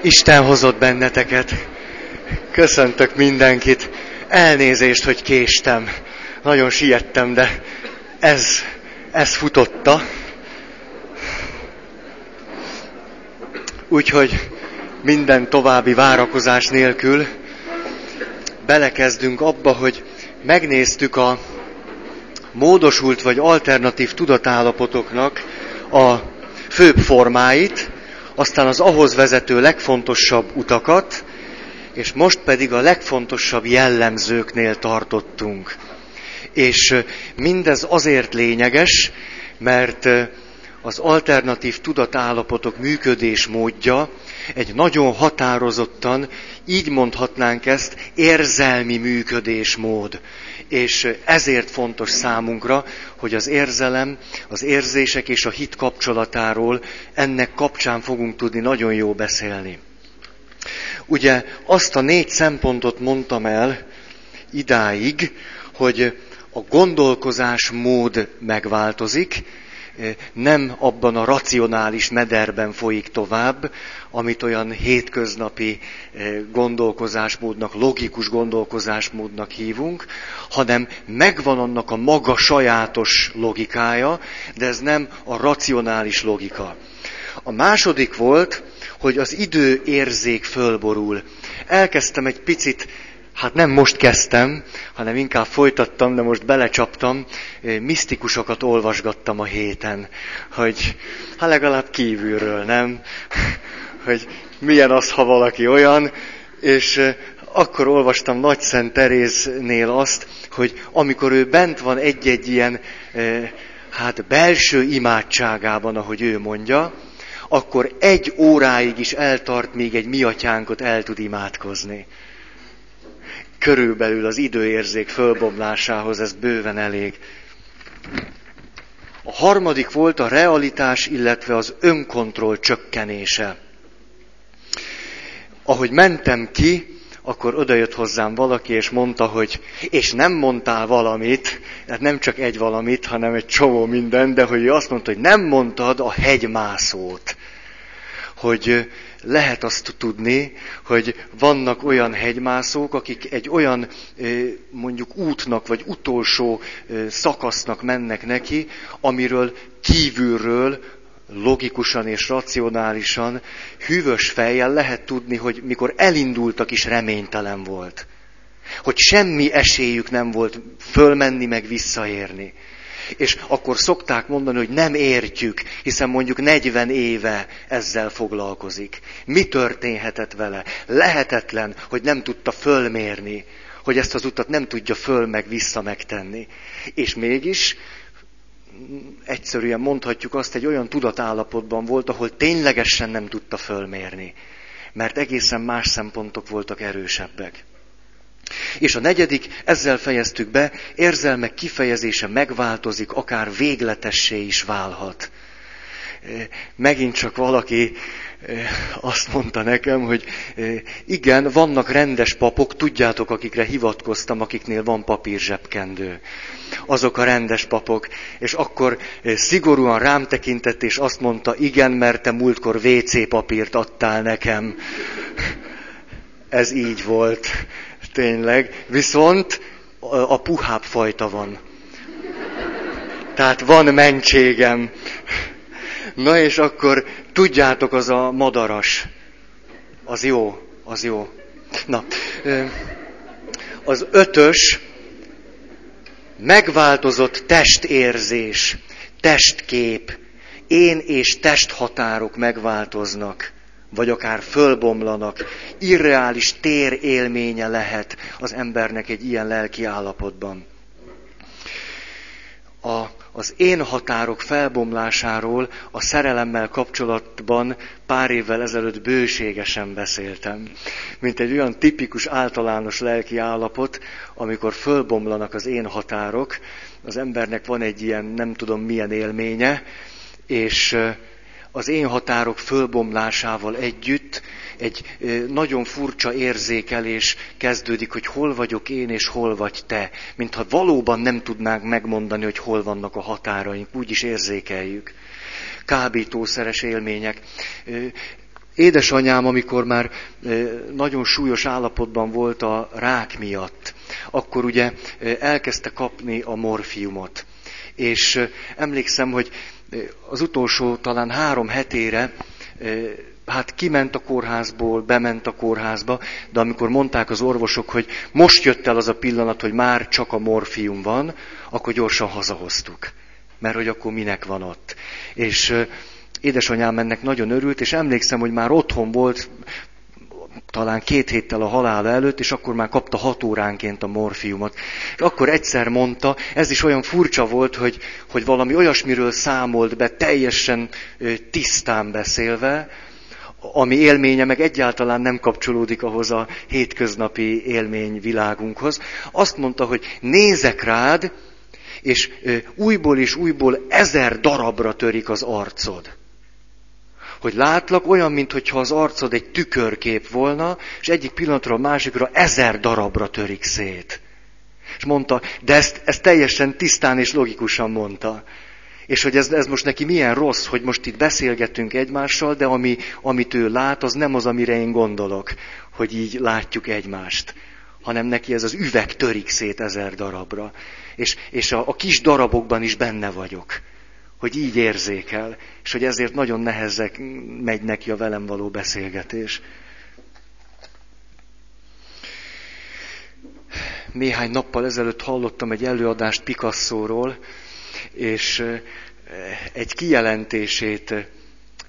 Isten hozott benneteket. Köszöntök mindenkit. Elnézést, hogy késtem. Nagyon siettem, de ez, ez futotta. Úgyhogy minden további várakozás nélkül belekezdünk abba, hogy megnéztük a módosult vagy alternatív tudatállapotoknak a főbb formáit, aztán az ahhoz vezető legfontosabb utakat, és most pedig a legfontosabb jellemzőknél tartottunk. És mindez azért lényeges, mert az alternatív tudatállapotok működésmódja egy nagyon határozottan, így mondhatnánk ezt, érzelmi működésmód. És ezért fontos számunkra, hogy az érzelem, az érzések és a hit kapcsolatáról ennek kapcsán fogunk tudni nagyon jó beszélni. Ugye azt a négy szempontot mondtam el idáig, hogy a gondolkozás mód megváltozik, nem abban a racionális mederben folyik tovább, amit olyan hétköznapi gondolkozásmódnak, logikus gondolkozásmódnak hívunk, hanem megvan annak a maga sajátos logikája, de ez nem a racionális logika. A második volt, hogy az idő érzék fölborul. Elkezdtem egy picit hát nem most kezdtem, hanem inkább folytattam, de most belecsaptam, misztikusokat olvasgattam a héten, hogy hát legalább kívülről, nem? Hogy milyen az, ha valaki olyan, és akkor olvastam Nagy Szent Teréznél azt, hogy amikor ő bent van egy-egy ilyen, hát belső imádságában, ahogy ő mondja, akkor egy óráig is eltart, még egy miatyánkot el tud imádkozni körülbelül az időérzék fölbomlásához ez bőven elég. A harmadik volt a realitás, illetve az önkontroll csökkenése. Ahogy mentem ki, akkor odajött hozzám valaki, és mondta, hogy és nem mondtál valamit, hát nem csak egy valamit, hanem egy csomó minden, de hogy ő azt mondta, hogy nem mondtad a hegymászót. Hogy lehet azt tudni, hogy vannak olyan hegymászók, akik egy olyan mondjuk útnak vagy utolsó szakasznak mennek neki, amiről kívülről logikusan és racionálisan, hűvös fejjel lehet tudni, hogy mikor elindultak is reménytelen volt. Hogy semmi esélyük nem volt fölmenni meg visszaérni. És akkor szokták mondani, hogy nem értjük, hiszen mondjuk 40 éve ezzel foglalkozik. Mi történhetett vele? Lehetetlen, hogy nem tudta fölmérni, hogy ezt az utat nem tudja föl meg vissza megtenni. És mégis egyszerűen mondhatjuk azt, egy olyan tudatállapotban volt, ahol ténylegesen nem tudta fölmérni, mert egészen más szempontok voltak erősebbek. És a negyedik, ezzel fejeztük be, érzelmek kifejezése megváltozik, akár végletessé is válhat. Megint csak valaki azt mondta nekem, hogy igen, vannak rendes papok, tudjátok, akikre hivatkoztam, akiknél van papírzsebkendő. Azok a rendes papok. És akkor szigorúan rám tekintett, és azt mondta, igen, mert te múltkor WC papírt adtál nekem. Ez így volt tényleg, viszont a puhább fajta van. Tehát van mentségem. Na és akkor tudjátok, az a madaras. Az jó, az jó. Na, az ötös megváltozott testérzés, testkép, én és testhatárok megváltoznak vagy akár fölbomlanak. Irreális tér élménye lehet az embernek egy ilyen lelki állapotban. A, az én határok felbomlásáról a szerelemmel kapcsolatban pár évvel ezelőtt bőségesen beszéltem. Mint egy olyan tipikus általános lelki állapot, amikor fölbomlanak az én határok, az embernek van egy ilyen nem tudom milyen élménye, és az én határok fölbomlásával együtt egy nagyon furcsa érzékelés kezdődik, hogy hol vagyok én és hol vagy te. Mintha valóban nem tudnánk megmondani, hogy hol vannak a határaink, úgy is érzékeljük. Kábítószeres élmények. édesanyám, amikor már nagyon súlyos állapotban volt a rák miatt, akkor ugye elkezdte kapni a morfiumot. És emlékszem, hogy az utolsó talán három hetére hát kiment a kórházból, bement a kórházba, de amikor mondták az orvosok, hogy most jött el az a pillanat, hogy már csak a morfium van, akkor gyorsan hazahoztuk. Mert hogy akkor minek van ott. És édesanyám ennek nagyon örült, és emlékszem, hogy már otthon volt, talán két héttel a halála előtt, és akkor már kapta hat óránként a morfiumot. És akkor egyszer mondta, ez is olyan furcsa volt, hogy, hogy valami olyasmiről számolt be, teljesen tisztán beszélve, ami élménye meg egyáltalán nem kapcsolódik ahhoz a hétköznapi élményvilágunkhoz. Azt mondta, hogy nézek rád, és újból és újból ezer darabra törik az arcod. Hogy látlak olyan, mintha az arcod egy tükörkép volna, és egyik pillanatról a másikra ezer darabra törik szét. És mondta, de ezt, ezt teljesen tisztán és logikusan mondta. És hogy ez, ez most neki milyen rossz, hogy most itt beszélgetünk egymással, de ami, amit ő lát, az nem az, amire én gondolok, hogy így látjuk egymást, hanem neki ez az üveg törik szét ezer darabra. És, és a, a kis darabokban is benne vagyok, hogy így érzékel, és hogy ezért nagyon nehezek megy neki a velem való beszélgetés. Néhány nappal ezelőtt hallottam egy előadást Picasso-ról, és egy kijelentését,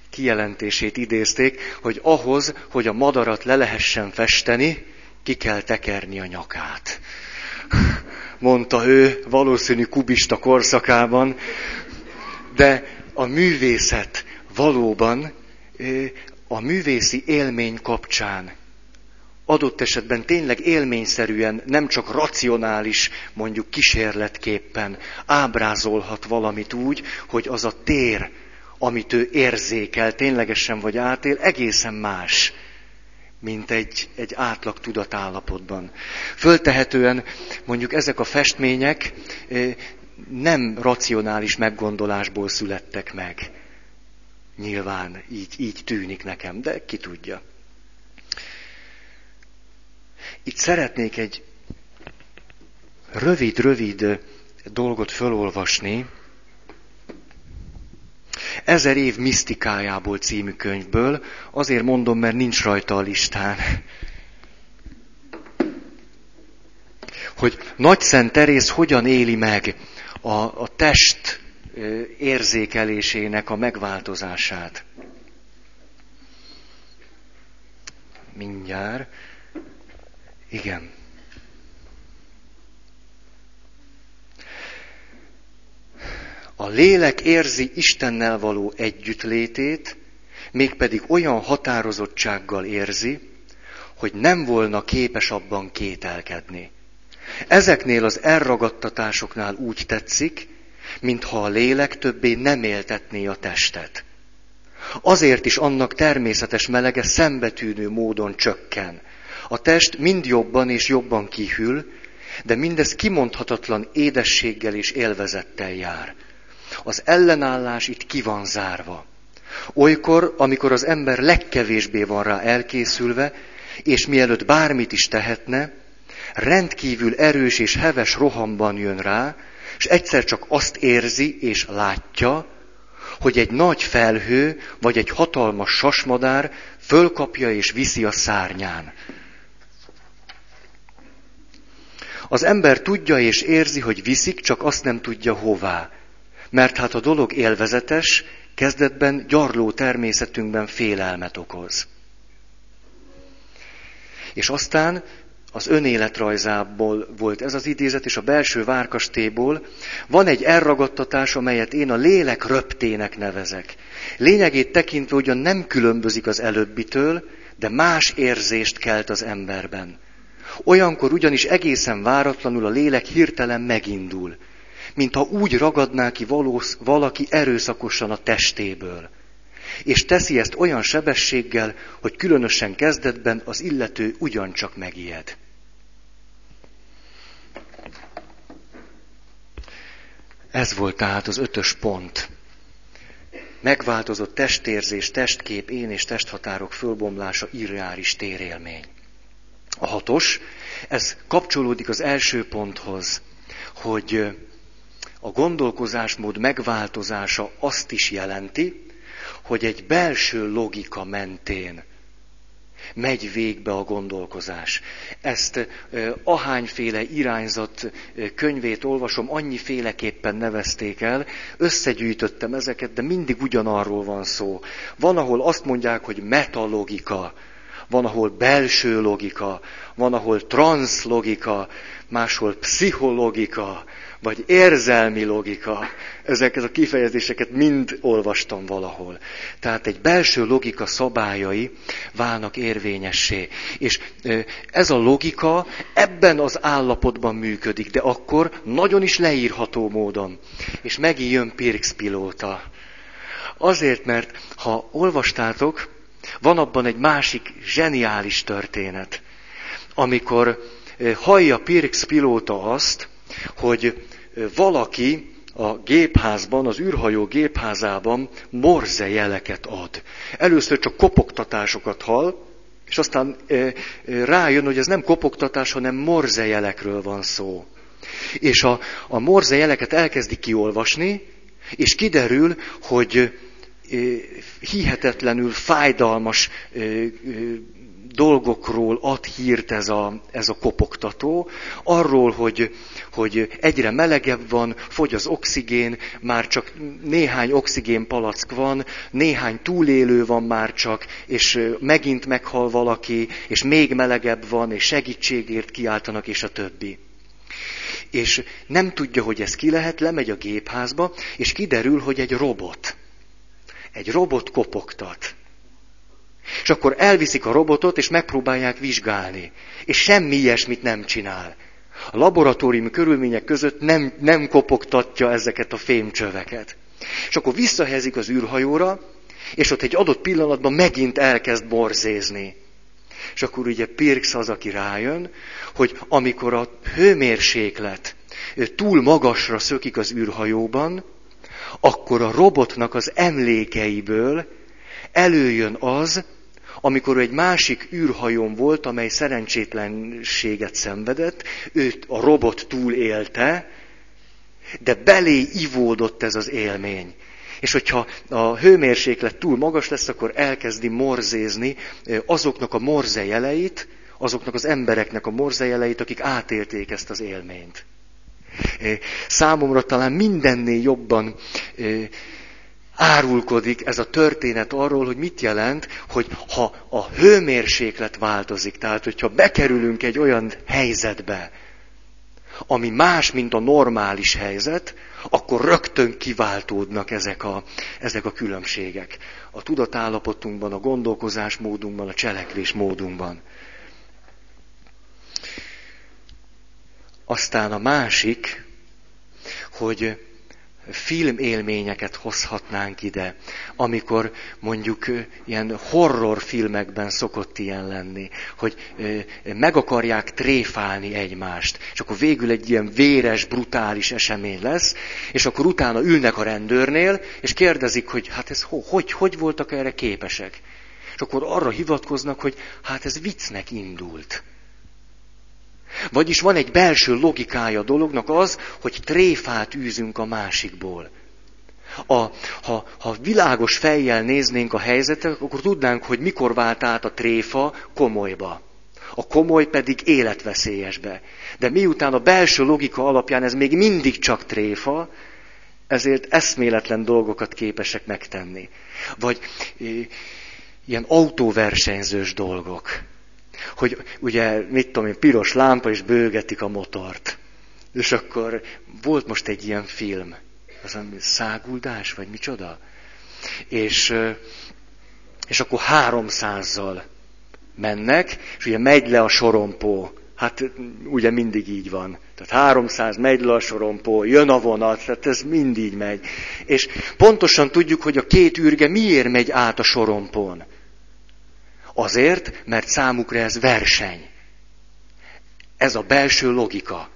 kijelentését idézték, hogy ahhoz, hogy a madarat le lehessen festeni, ki kell tekerni a nyakát. Mondta ő, valószínű kubista korszakában, de a művészet valóban a művészi élmény kapcsán adott esetben tényleg élményszerűen, nem csak racionális, mondjuk kísérletképpen ábrázolhat valamit úgy, hogy az a tér, amit ő érzékel, ténylegesen vagy átél, egészen más, mint egy, egy átlag tudatállapotban. Föltehetően mondjuk ezek a festmények nem racionális meggondolásból születtek meg. Nyilván így, így tűnik nekem, de ki tudja. Itt szeretnék egy rövid-rövid dolgot felolvasni. Ezer év misztikájából című könyvből, azért mondom, mert nincs rajta a listán. Hogy Nagy Szent Terész hogyan éli meg a, a test érzékelésének a megváltozását. Mindjárt. Igen. A lélek érzi Istennel való együttlétét, mégpedig olyan határozottsággal érzi, hogy nem volna képes abban kételkedni. Ezeknél az elragadtatásoknál úgy tetszik, mintha a lélek többé nem éltetné a testet. Azért is annak természetes melege szembetűnő módon csökken, a test mind jobban és jobban kihűl, de mindez kimondhatatlan édességgel és élvezettel jár. Az ellenállás itt ki van zárva. Olykor, amikor az ember legkevésbé van rá elkészülve, és mielőtt bármit is tehetne, rendkívül erős és heves rohamban jön rá, és egyszer csak azt érzi és látja, hogy egy nagy felhő vagy egy hatalmas sasmadár fölkapja és viszi a szárnyán. Az ember tudja és érzi, hogy viszik, csak azt nem tudja hová. Mert hát a dolog élvezetes, kezdetben gyarló természetünkben félelmet okoz. És aztán az önéletrajzából volt ez az idézet, és a belső várkastéból van egy elragadtatás, amelyet én a lélek röptének nevezek. Lényegét tekintve ugyan nem különbözik az előbbitől, de más érzést kelt az emberben. Olyankor ugyanis egészen váratlanul a lélek hirtelen megindul, mintha úgy ragadná ki valósz, valaki erőszakosan a testéből. És teszi ezt olyan sebességgel, hogy különösen kezdetben az illető ugyancsak megijed. Ez volt tehát az ötös pont. megváltozott testérzés, testkép, én és testhatárok fölbomlása, irreális térélmény. A hatos, ez kapcsolódik az első ponthoz, hogy a gondolkozásmód megváltozása azt is jelenti, hogy egy belső logika mentén megy végbe a gondolkozás. Ezt ahányféle irányzat könyvét olvasom, annyiféleképpen nevezték el, összegyűjtöttem ezeket, de mindig ugyanarról van szó. Van, ahol azt mondják, hogy metalogika, van, ahol belső logika, van, ahol transzlogika, máshol pszichologika, vagy érzelmi logika. Ezeket a kifejezéseket mind olvastam valahol. Tehát egy belső logika szabályai válnak érvényessé. És ez a logika ebben az állapotban működik, de akkor nagyon is leírható módon. És megint jön Pirx pilóta. Azért, mert ha olvastátok, van abban egy másik zseniális történet, amikor hallja Pirx pilóta azt, hogy valaki a gépházban, az űrhajó gépházában morze jeleket ad. Először csak kopogtatásokat hall, és aztán rájön, hogy ez nem kopogtatás, hanem morze jelekről van szó. És a, a morze jeleket elkezdi kiolvasni, és kiderül, hogy hihetetlenül fájdalmas dolgokról ad hírt ez a, ez a kopogtató, arról, hogy, hogy egyre melegebb van, fogy az oxigén, már csak néhány oxigén palack van, néhány túlélő van már csak, és megint meghal valaki, és még melegebb van, és segítségért kiáltanak, és a többi. És nem tudja, hogy ez ki lehet, lemegy a gépházba, és kiderül, hogy egy robot. Egy robot kopogtat. És akkor elviszik a robotot, és megpróbálják vizsgálni. És semmi ilyesmit nem csinál. A laboratóriumi körülmények között nem, nem kopogtatja ezeket a fémcsöveket. És akkor visszahelyezik az űrhajóra, és ott egy adott pillanatban megint elkezd borzézni. És akkor ugye Pirx az, aki rájön, hogy amikor a hőmérséklet túl magasra szökik az űrhajóban, akkor a robotnak az emlékeiből előjön az, amikor egy másik űrhajón volt, amely szerencsétlenséget szenvedett, őt a robot túlélte, de belé ivódott ez az élmény. És hogyha a hőmérséklet túl magas lesz, akkor elkezdi morzézni azoknak a morzejeleit, azoknak az embereknek a morzejeleit, akik átélték ezt az élményt. Számomra talán mindennél jobban árulkodik ez a történet arról, hogy mit jelent, hogy ha a hőmérséklet változik, tehát hogyha bekerülünk egy olyan helyzetbe, ami más, mint a normális helyzet, akkor rögtön kiváltódnak ezek a, ezek a különbségek. A tudatállapotunkban, a gondolkozásmódunkban, a cselekvésmódunkban. Aztán a másik, hogy filmélményeket hozhatnánk ide, amikor mondjuk ilyen horrorfilmekben szokott ilyen lenni, hogy meg akarják tréfálni egymást, és akkor végül egy ilyen véres, brutális esemény lesz, és akkor utána ülnek a rendőrnél, és kérdezik, hogy hát ez hogy, hogy, voltak erre képesek. És akkor arra hivatkoznak, hogy hát ez viccnek indult. Vagyis van egy belső logikája a dolognak az, hogy tréfát űzünk a másikból. A, ha, ha világos fejjel néznénk a helyzetet, akkor tudnánk, hogy mikor vált át a tréfa komolyba. A komoly pedig életveszélyesbe. De miután a belső logika alapján ez még mindig csak tréfa, ezért eszméletlen dolgokat képesek megtenni. Vagy ilyen autóversenyzős dolgok hogy ugye, mit tudom én, piros lámpa, és bőgetik a motort. És akkor volt most egy ilyen film, az a száguldás, vagy micsoda? És, és akkor háromszázzal mennek, és ugye megy le a sorompó. Hát ugye mindig így van. Tehát 300 megy le a sorompó, jön a vonat, tehát ez mindig megy. És pontosan tudjuk, hogy a két űrge miért megy át a sorompón. Azért, mert számukra ez verseny. Ez a belső logika.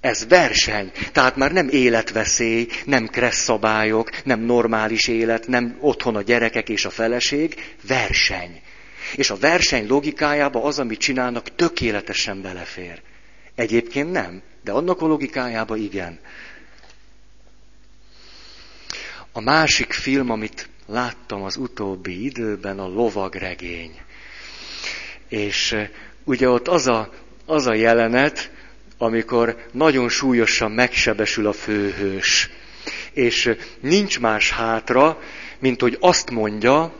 Ez verseny. Tehát már nem életveszély, nem kressz szabályok, nem normális élet, nem otthon a gyerekek és a feleség. Verseny. És a verseny logikájába az, amit csinálnak, tökéletesen belefér. Egyébként nem, de annak a logikájába igen. A másik film, amit láttam az utóbbi időben, a lovagregény. És eh, ugye ott az a, az a jelenet, amikor nagyon súlyosan megsebesül a főhős. És eh, nincs más hátra, mint hogy azt mondja,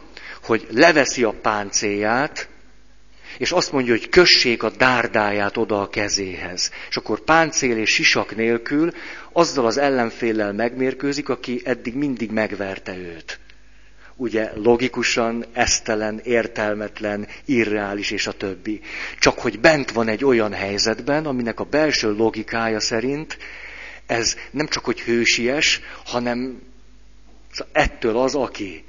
hogy leveszi a páncéját, és azt mondja, hogy kössék a dárdáját oda a kezéhez. És akkor páncél és sisak nélkül azzal az ellenféllel megmérkőzik, aki eddig mindig megverte őt. Ugye logikusan, esztelen, értelmetlen, irreális és a többi. Csak hogy bent van egy olyan helyzetben, aminek a belső logikája szerint ez nem csak hogy hősies, hanem ettől az, aki.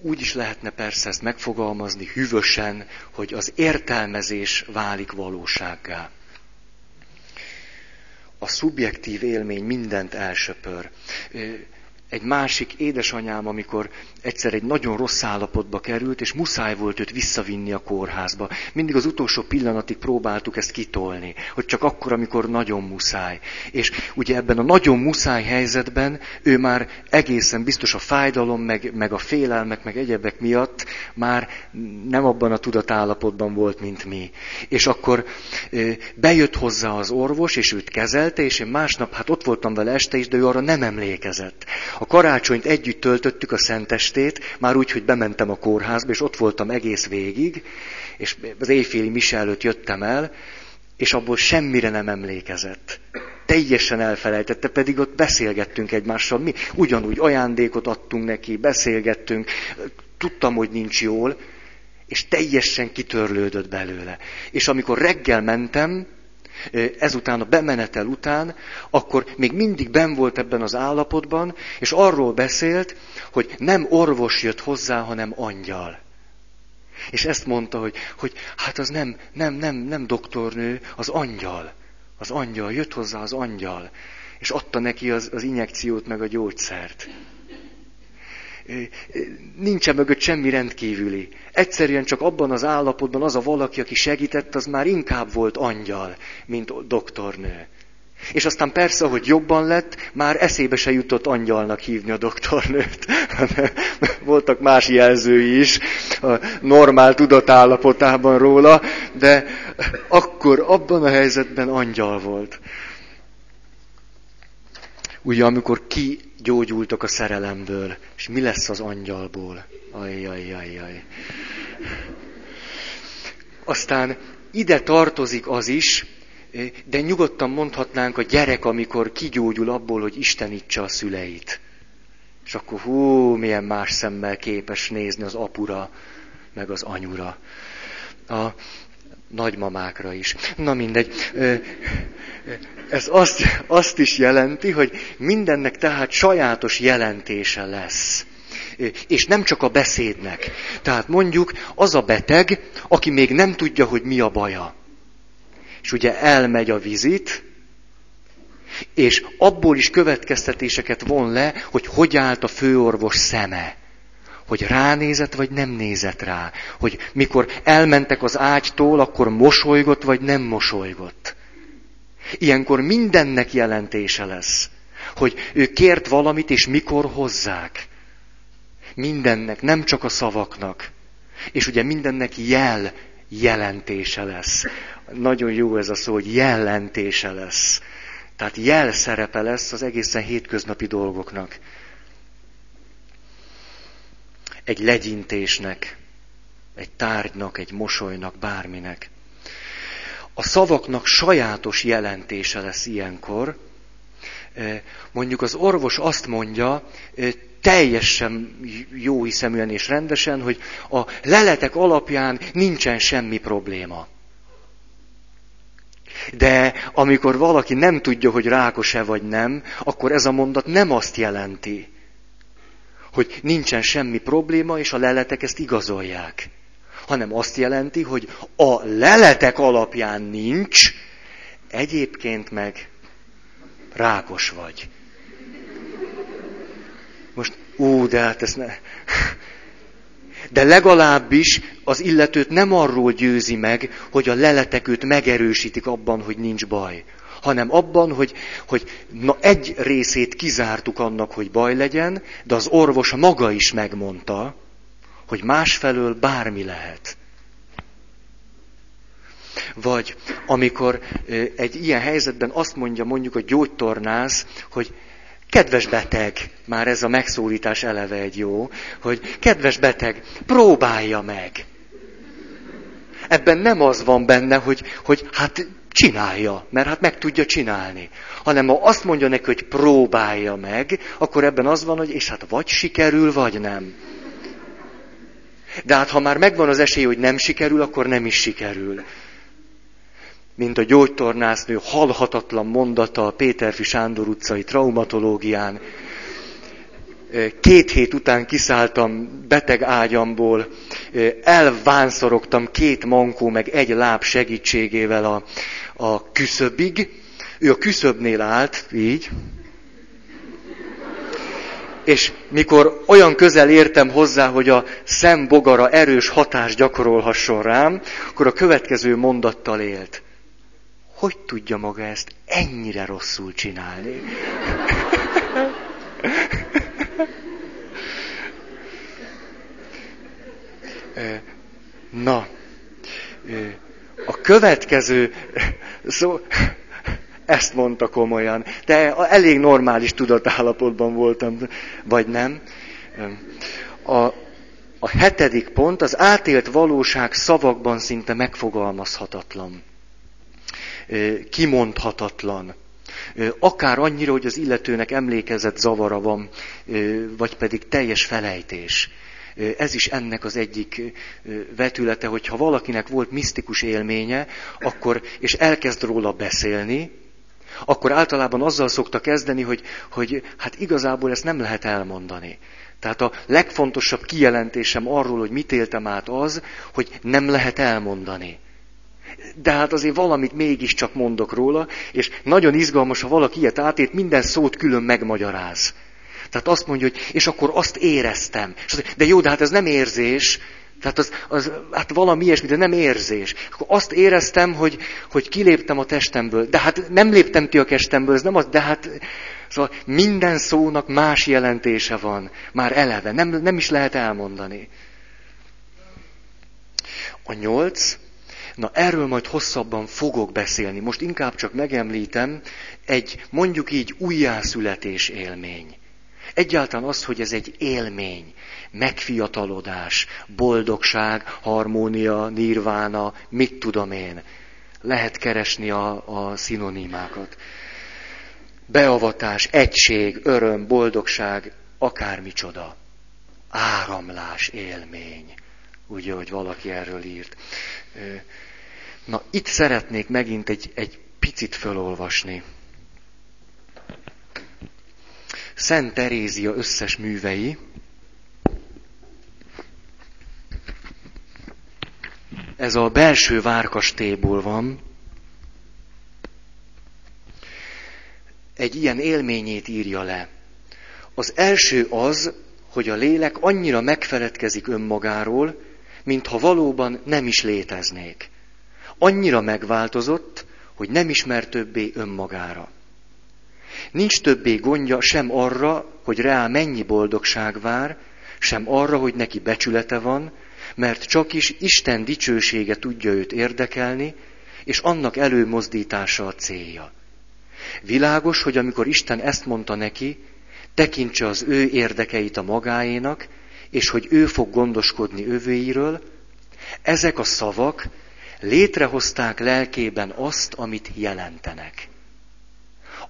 Úgy is lehetne persze ezt megfogalmazni hűvösen, hogy az értelmezés válik valósággá. A szubjektív élmény mindent elsöpör egy másik édesanyám, amikor egyszer egy nagyon rossz állapotba került, és muszáj volt őt visszavinni a kórházba. Mindig az utolsó pillanatig próbáltuk ezt kitolni, hogy csak akkor, amikor nagyon muszáj. És ugye ebben a nagyon muszáj helyzetben ő már egészen biztos a fájdalom, meg, meg a félelmek, meg egyebek miatt már nem abban a tudatállapotban volt, mint mi. És akkor bejött hozzá az orvos, és őt kezelte, és én másnap, hát ott voltam vele este is, de ő arra nem emlékezett. A karácsonyt együtt töltöttük a szentestét, már úgy, hogy bementem a kórházba, és ott voltam egész végig, és az éjféli mise előtt jöttem el, és abból semmire nem emlékezett. Teljesen elfelejtette, pedig ott beszélgettünk egymással. Mi ugyanúgy ajándékot adtunk neki, beszélgettünk, tudtam, hogy nincs jól, és teljesen kitörlődött belőle. És amikor reggel mentem, ezután a bemenetel után, akkor még mindig ben volt ebben az állapotban, és arról beszélt, hogy nem orvos jött hozzá, hanem angyal. És ezt mondta, hogy, hogy hát az nem, nem, nem, nem doktornő, az angyal. Az angyal, jött hozzá az angyal, és adta neki az, az injekciót, meg a gyógyszert nincsen mögött semmi rendkívüli. Egyszerűen csak abban az állapotban az a valaki, aki segített, az már inkább volt angyal, mint doktornő. És aztán persze, hogy jobban lett, már eszébe se jutott angyalnak hívni a doktornőt. Voltak más jelzői is a normál tudatállapotában róla, de akkor abban a helyzetben angyal volt. Ugye, amikor ki gyógyultak a szerelemből, és mi lesz az angyalból? Ajjajjajjaj. Aztán ide tartozik az is, de nyugodtan mondhatnánk a gyerek, amikor kigyógyul abból, hogy istenítse a szüleit. És akkor hú, milyen más szemmel képes nézni az apura, meg az anyura. A nagymamákra is. Na mindegy. Ez azt, azt is jelenti, hogy mindennek tehát sajátos jelentése lesz. És nem csak a beszédnek. Tehát mondjuk az a beteg, aki még nem tudja, hogy mi a baja. És ugye elmegy a vizit, és abból is következtetéseket von le, hogy hogy állt a főorvos szeme. Hogy ránézett, vagy nem nézett rá. Hogy mikor elmentek az ágytól, akkor mosolygott, vagy nem mosolygott. Ilyenkor mindennek jelentése lesz, hogy ő kért valamit, és mikor hozzák. Mindennek, nem csak a szavaknak. És ugye mindennek jel jelentése lesz. Nagyon jó ez a szó, hogy jelentése lesz. Tehát jel szerepe lesz az egészen hétköznapi dolgoknak. Egy legyintésnek, egy tárgynak, egy mosolynak, bárminek. A szavaknak sajátos jelentése lesz ilyenkor. Mondjuk az orvos azt mondja, teljesen jó hiszeműen és rendesen, hogy a leletek alapján nincsen semmi probléma. De amikor valaki nem tudja, hogy rákos-e vagy nem, akkor ez a mondat nem azt jelenti, hogy nincsen semmi probléma, és a leletek ezt igazolják. Hanem azt jelenti, hogy a leletek alapján nincs, egyébként meg rákos vagy. Most, ú, de hát ezt ne... De legalábbis az illetőt nem arról győzi meg, hogy a leletek őt megerősítik abban, hogy nincs baj, hanem abban, hogy, hogy na egy részét kizártuk annak, hogy baj legyen, de az orvos maga is megmondta, hogy másfelől bármi lehet. Vagy amikor egy ilyen helyzetben azt mondja mondjuk a gyógytornász, hogy kedves beteg, már ez a megszólítás eleve egy jó, hogy kedves beteg, próbálja meg. Ebben nem az van benne, hogy, hogy hát csinálja, mert hát meg tudja csinálni. Hanem ha azt mondja neki, hogy próbálja meg, akkor ebben az van, hogy és hát vagy sikerül, vagy nem. De hát ha már megvan az esély, hogy nem sikerül, akkor nem is sikerül. Mint a gyógytornásznő halhatatlan mondata a Péterfi Sándor utcai traumatológián. Két hét után kiszálltam beteg ágyamból, elvánszorogtam két mankó meg egy láb segítségével a, a küszöbig. Ő a küszöbnél állt, így, és mikor olyan közel értem hozzá, hogy a szembogara erős hatást gyakorolhasson rám, akkor a következő mondattal élt. Hogy tudja maga ezt ennyire rosszul csinálni? Na, a következő, szó, ezt mondta komolyan, de elég normális tudatállapotban voltam, vagy nem. A, a hetedik pont, az átélt valóság szavakban szinte megfogalmazhatatlan, kimondhatatlan. Akár annyira, hogy az illetőnek emlékezett zavara van, vagy pedig teljes felejtés. Ez is ennek az egyik vetülete, hogyha valakinek volt misztikus élménye, akkor, és elkezd róla beszélni, akkor általában azzal szokta kezdeni, hogy, hogy hát igazából ezt nem lehet elmondani. Tehát a legfontosabb kijelentésem arról, hogy mit éltem át az, hogy nem lehet elmondani. De hát azért valamit mégiscsak mondok róla, és nagyon izgalmas, ha valaki ilyet átét, minden szót külön megmagyaráz. Tehát azt mondja, hogy és akkor azt éreztem. De jó, de hát ez nem érzés, tehát az, az hát valami ilyesmi, de nem érzés. Akkor azt éreztem, hogy, hogy kiléptem a testemből. De hát nem léptem ki a testemből, ez nem az, de hát szóval minden szónak más jelentése van. Már eleve, nem, nem is lehet elmondani. A nyolc, na erről majd hosszabban fogok beszélni. Most inkább csak megemlítem egy mondjuk így újjászületés élmény. Egyáltalán az, hogy ez egy élmény, megfiatalodás, boldogság, harmónia, nirvána, mit tudom én. Lehet keresni a, a szinonimákat. Beavatás, egység, öröm, boldogság, akármicsoda. Áramlás, élmény. Ugye, hogy valaki erről írt. Na, itt szeretnék megint egy, egy picit felolvasni. Szent Terézia összes művei, ez a belső várkastélyból van, egy ilyen élményét írja le. Az első az, hogy a lélek annyira megfeledkezik önmagáról, mintha valóban nem is léteznék. Annyira megváltozott, hogy nem ismer többé önmagára. Nincs többé gondja sem arra, hogy rá mennyi boldogság vár, sem arra, hogy neki becsülete van, mert csak is Isten dicsősége tudja őt érdekelni, és annak előmozdítása a célja. Világos, hogy amikor Isten ezt mondta neki, tekintse az ő érdekeit a magáénak, és hogy ő fog gondoskodni övőiről, ezek a szavak létrehozták lelkében azt, amit jelentenek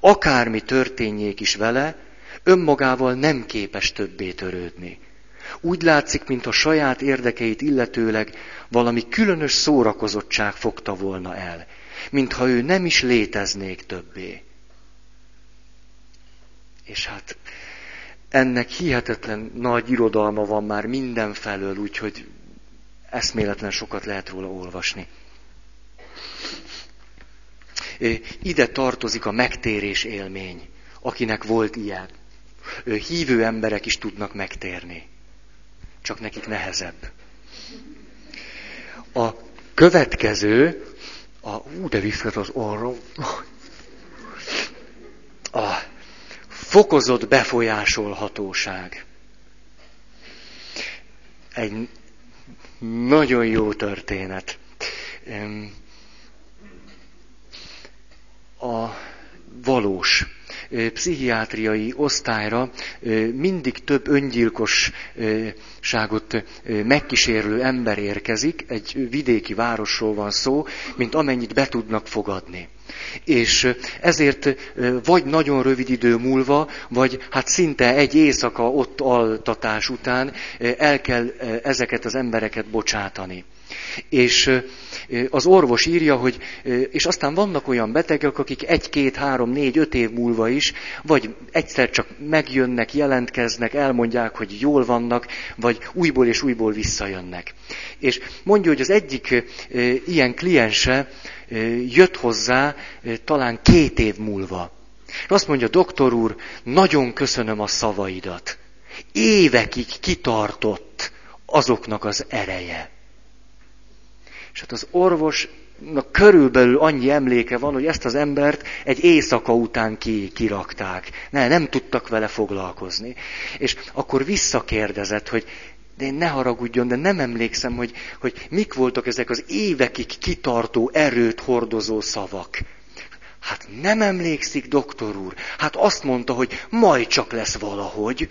akármi történjék is vele, önmagával nem képes többé törődni. Úgy látszik, mintha saját érdekeit illetőleg valami különös szórakozottság fogta volna el, mintha ő nem is léteznék többé. És hát ennek hihetetlen nagy irodalma van már mindenfelől, úgyhogy eszméletlen sokat lehet róla olvasni. Ide tartozik a megtérés élmény, akinek volt ilyen. Hívő emberek is tudnak megtérni. Csak nekik nehezebb. A következő, a, ú, de visszat az arra, a fokozott befolyásolhatóság. Egy nagyon jó történet. A valós pszichiátriai osztályra mindig több öngyilkosságot megkísérlő ember érkezik, egy vidéki városról van szó, mint amennyit be tudnak fogadni. És ezért vagy nagyon rövid idő múlva, vagy hát szinte egy éjszaka ott altatás után el kell ezeket az embereket bocsátani. És az orvos írja, hogy, és aztán vannak olyan betegek, akik egy, két, három, négy, öt év múlva is, vagy egyszer csak megjönnek, jelentkeznek, elmondják, hogy jól vannak, vagy újból és újból visszajönnek. És mondja, hogy az egyik ilyen kliense jött hozzá talán két év múlva. Azt mondja, doktor úr, nagyon köszönöm a szavaidat. Évekig kitartott azoknak az ereje. És hát az orvosnak körülbelül annyi emléke van, hogy ezt az embert egy éjszaka után ki, kirakták. Ne, nem tudtak vele foglalkozni. És akkor visszakérdezett, hogy de én ne haragudjon, de nem emlékszem, hogy, hogy mik voltak ezek az évekig kitartó, erőt hordozó szavak. Hát nem emlékszik, doktor úr. Hát azt mondta, hogy majd csak lesz valahogy.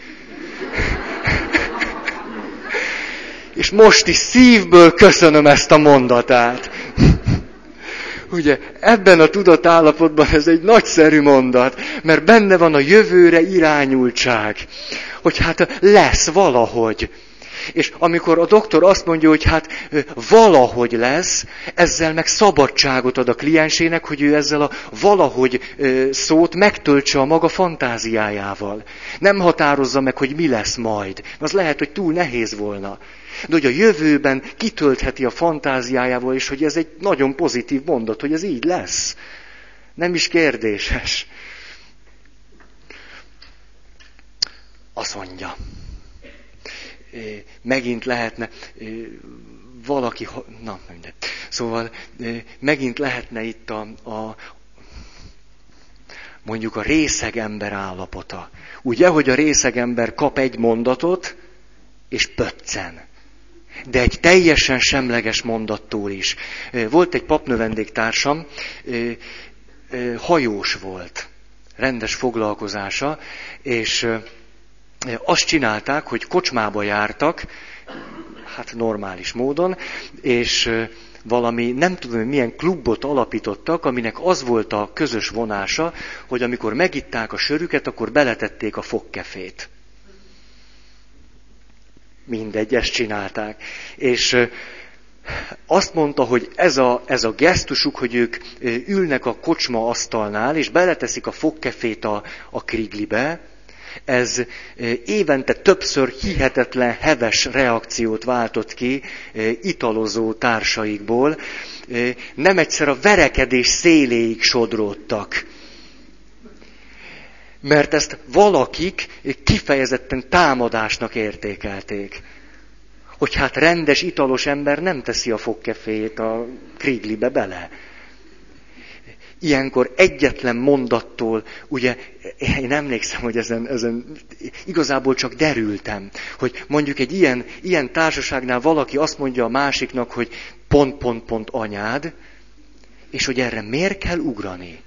És most is szívből köszönöm ezt a mondatát. Ugye, ebben a tudatállapotban ez egy nagyszerű mondat, mert benne van a jövőre irányultság, hogy hát lesz valahogy. És amikor a doktor azt mondja, hogy hát valahogy lesz, ezzel meg szabadságot ad a kliensének, hogy ő ezzel a valahogy szót megtöltse a maga fantáziájával. Nem határozza meg, hogy mi lesz majd. Az lehet, hogy túl nehéz volna. De hogy a jövőben kitöltheti a fantáziájával, és hogy ez egy nagyon pozitív mondat, hogy ez így lesz. Nem is kérdéses. Azt mondja megint lehetne valaki, na mindegy. Szóval megint lehetne itt a, a mondjuk a részegember állapota. Ugye, hogy a részegember kap egy mondatot, és pöccen. De egy teljesen semleges mondattól is. Volt egy papnövendéktársam, hajós volt, rendes foglalkozása, és azt csinálták, hogy kocsmába jártak, hát normális módon, és valami, nem tudom, milyen klubot alapítottak, aminek az volt a közös vonása, hogy amikor megitták a sörüket, akkor beletették a fogkefét. Mindegy, ezt csinálták. És azt mondta, hogy ez a, ez a gesztusuk, hogy ők ülnek a kocsma asztalnál, és beleteszik a fogkefét a, a kriglibe, ez e, évente többször hihetetlen heves reakciót váltott ki e, italozó társaikból. E, nem egyszer a verekedés széléig sodródtak. Mert ezt valakik kifejezetten támadásnak értékelték. Hogy hát rendes, italos ember nem teszi a fogkefét a kriglibe bele ilyenkor egyetlen mondattól, ugye én emlékszem, hogy ezen, ezen igazából csak derültem, hogy mondjuk egy ilyen, ilyen társaságnál valaki azt mondja a másiknak, hogy pont, pont, pont anyád, és hogy erre miért kell ugrani?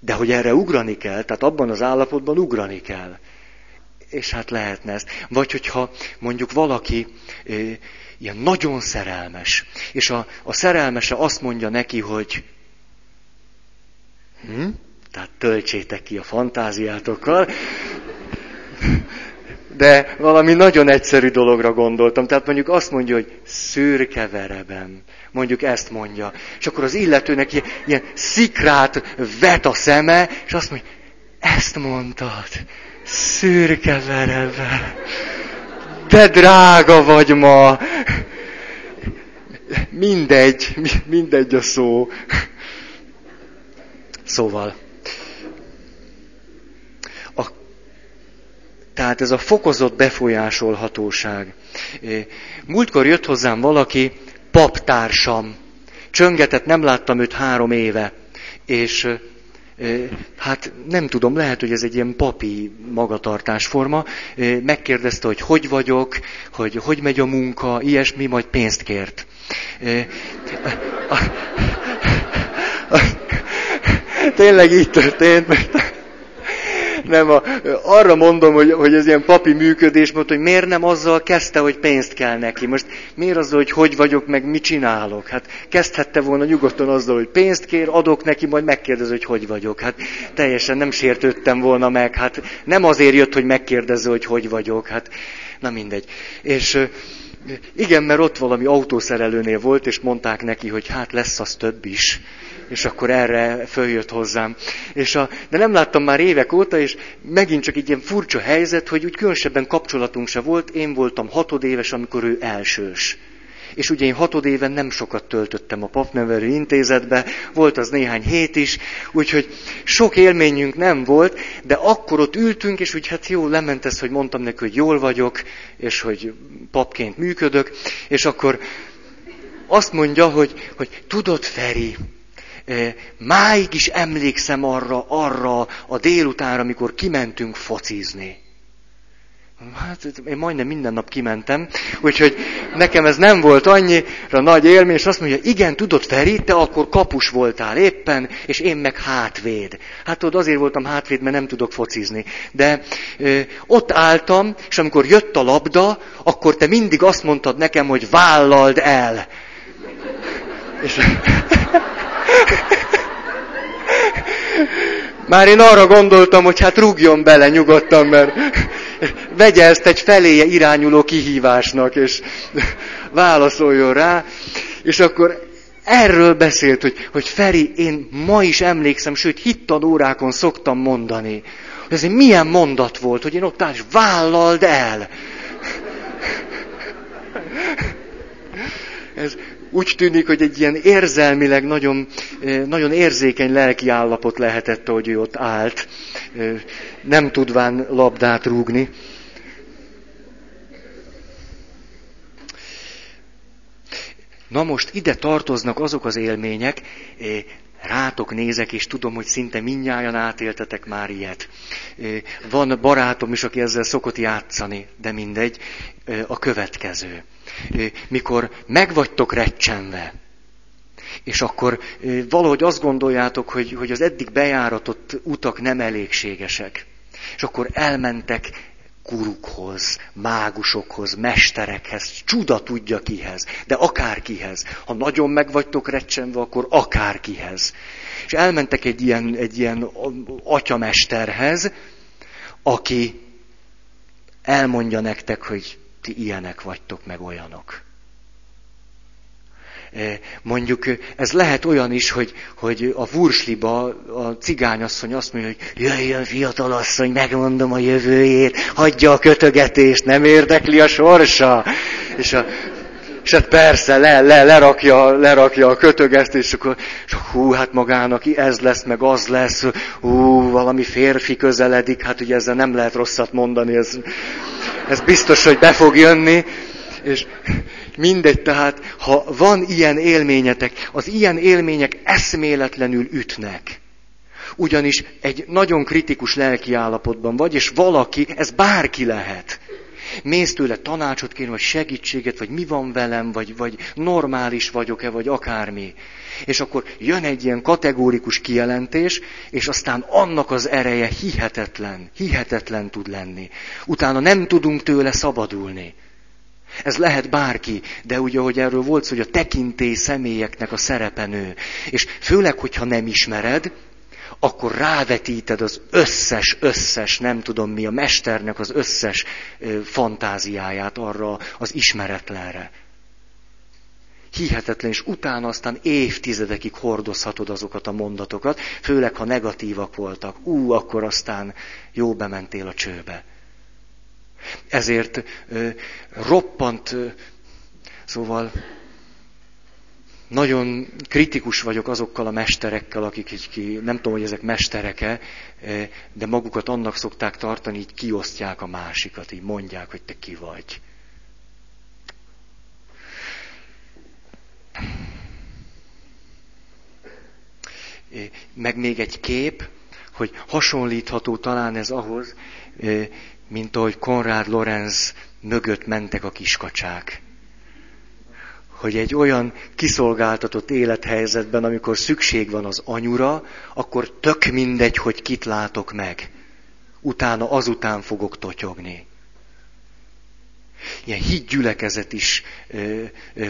De hogy erre ugrani kell, tehát abban az állapotban ugrani kell. És hát lehetne ezt. Vagy hogyha mondjuk valaki ilyen nagyon szerelmes. És a, a szerelmese azt mondja neki, hogy hm? tehát töltsétek ki a fantáziátokkal, de valami nagyon egyszerű dologra gondoltam. Tehát mondjuk azt mondja, hogy szürke vereben. Mondjuk ezt mondja. És akkor az illetőnek ilyen, ilyen szikrát vet a szeme, és azt mondja, ezt mondtad, szürke vereve, de drága vagy ma. Mindegy, mindegy a szó. Szóval. A, tehát ez a fokozott befolyásolhatóság. Múltkor jött hozzám valaki, paptársam. Csöngetett, nem láttam őt három éve. És hát nem tudom, lehet, hogy ez egy ilyen papi magatartásforma. Megkérdezte, hogy hogy vagyok, hogy hogy megy a munka, ilyesmi, majd pénzt kért. Tényleg így történt, mert nem, a, arra mondom, hogy, hogy ez ilyen papi működés, mert hogy miért nem azzal kezdte, hogy pénzt kell neki. Most miért azzal, hogy hogy vagyok, meg mit csinálok? Hát kezdhette volna nyugodtan azzal, hogy pénzt kér, adok neki, majd megkérdez, hogy hogy vagyok. Hát teljesen nem sértődtem volna meg. Hát nem azért jött, hogy megkérdezze, hogy hogy vagyok. Hát na mindegy. És igen, mert ott valami autószerelőnél volt, és mondták neki, hogy hát lesz az több is és akkor erre följött hozzám. És a, de nem láttam már évek óta, és megint csak egy ilyen furcsa helyzet, hogy úgy különösebben kapcsolatunk se volt. Én voltam hatodéves, amikor ő elsős. És ugye én hatodéven nem sokat töltöttem a papnevelő intézetbe, volt az néhány hét is, úgyhogy sok élményünk nem volt, de akkor ott ültünk, és úgy hát jó, lement ez, hogy mondtam neki, hogy jól vagyok, és hogy papként működök, és akkor azt mondja, hogy, hogy tudod, Feri, máig is emlékszem arra, arra a délutánra, amikor kimentünk focizni. Hát én majdnem minden nap kimentem, úgyhogy nekem ez nem volt annyira nagy élmény, és azt mondja, igen, tudod Feri, te akkor kapus voltál éppen, és én meg hátvéd. Hát tudod, azért voltam hátvéd, mert nem tudok focizni. De ö, ott álltam, és amikor jött a labda, akkor te mindig azt mondtad nekem, hogy vállald el. És... Már én arra gondoltam, hogy hát rúgjon bele nyugodtan, mert vegye ezt egy feléje irányuló kihívásnak, és válaszoljon rá. És akkor erről beszélt, hogy, hogy Feri, én ma is emlékszem, sőt, hittanórákon szoktam mondani, hogy ez milyen mondat volt, hogy én ott áll, és vállald el. Ez úgy tűnik, hogy egy ilyen érzelmileg nagyon, nagyon érzékeny lelki állapot lehetett, hogy ő ott állt, nem tudván labdát rúgni. Na most ide tartoznak azok az élmények, rátok nézek, és tudom, hogy szinte minnyáján átéltetek már ilyet. Van barátom is, aki ezzel szokott játszani, de mindegy, a következő mikor megvagytok recsenve, és akkor valahogy azt gondoljátok, hogy, hogy az eddig bejáratott utak nem elégségesek. És akkor elmentek kurukhoz, mágusokhoz, mesterekhez, csuda tudja kihez, de akárkihez. Ha nagyon megvagytok recsenve, akkor akárkihez. És elmentek egy ilyen, egy ilyen atyamesterhez, aki elmondja nektek, hogy ti ilyenek vagytok, meg olyanok. Mondjuk ez lehet olyan is, hogy, hogy a vursliba a cigányasszony azt mondja, hogy jöjjön fiatalasszony, megmondom a jövőjét, hagyja a kötögetést, nem érdekli a sorsa. És, a, és hát persze le, le, lerakja, lerakja a kötögest, és akkor és hú, hát magának ez lesz, meg az lesz, hú, valami férfi közeledik, hát ugye ezzel nem lehet rosszat mondani, ez, ez biztos, hogy be fog jönni, és mindegy, tehát ha van ilyen élményetek, az ilyen élmények eszméletlenül ütnek. Ugyanis egy nagyon kritikus lelki állapotban vagy, és valaki, ez bárki lehet. Mész tőle tanácsot kérni, vagy segítséget, vagy mi van velem, vagy, vagy normális vagyok-e, vagy akármi. És akkor jön egy ilyen kategórikus kijelentés, és aztán annak az ereje hihetetlen, hihetetlen tud lenni. Utána nem tudunk tőle szabadulni. Ez lehet bárki, de ugye, hogy erről volt szó, hogy a tekintély személyeknek a szerepe nő. És főleg, hogyha nem ismered, akkor rávetíted az összes, összes, nem tudom mi, a mesternek az összes fantáziáját arra az ismeretlenre. hihetetlen, és utána aztán évtizedekig hordozhatod azokat a mondatokat, főleg ha negatívak voltak. Ú, akkor aztán jó bementél a csőbe. Ezért ö, roppant, ö, szóval nagyon kritikus vagyok azokkal a mesterekkel, akik így ki, nem tudom, hogy ezek mestereke, de magukat annak szokták tartani, így kiosztják a másikat, így mondják, hogy te ki vagy. Meg még egy kép, hogy hasonlítható talán ez ahhoz, mint ahogy Konrád Lorenz mögött mentek a kiskacsák. Hogy egy olyan kiszolgáltatott élethelyzetben, amikor szükség van az anyura, akkor tök mindegy, hogy kit látok meg. Utána azután fogok totyogni ilyen hídgyülekezet is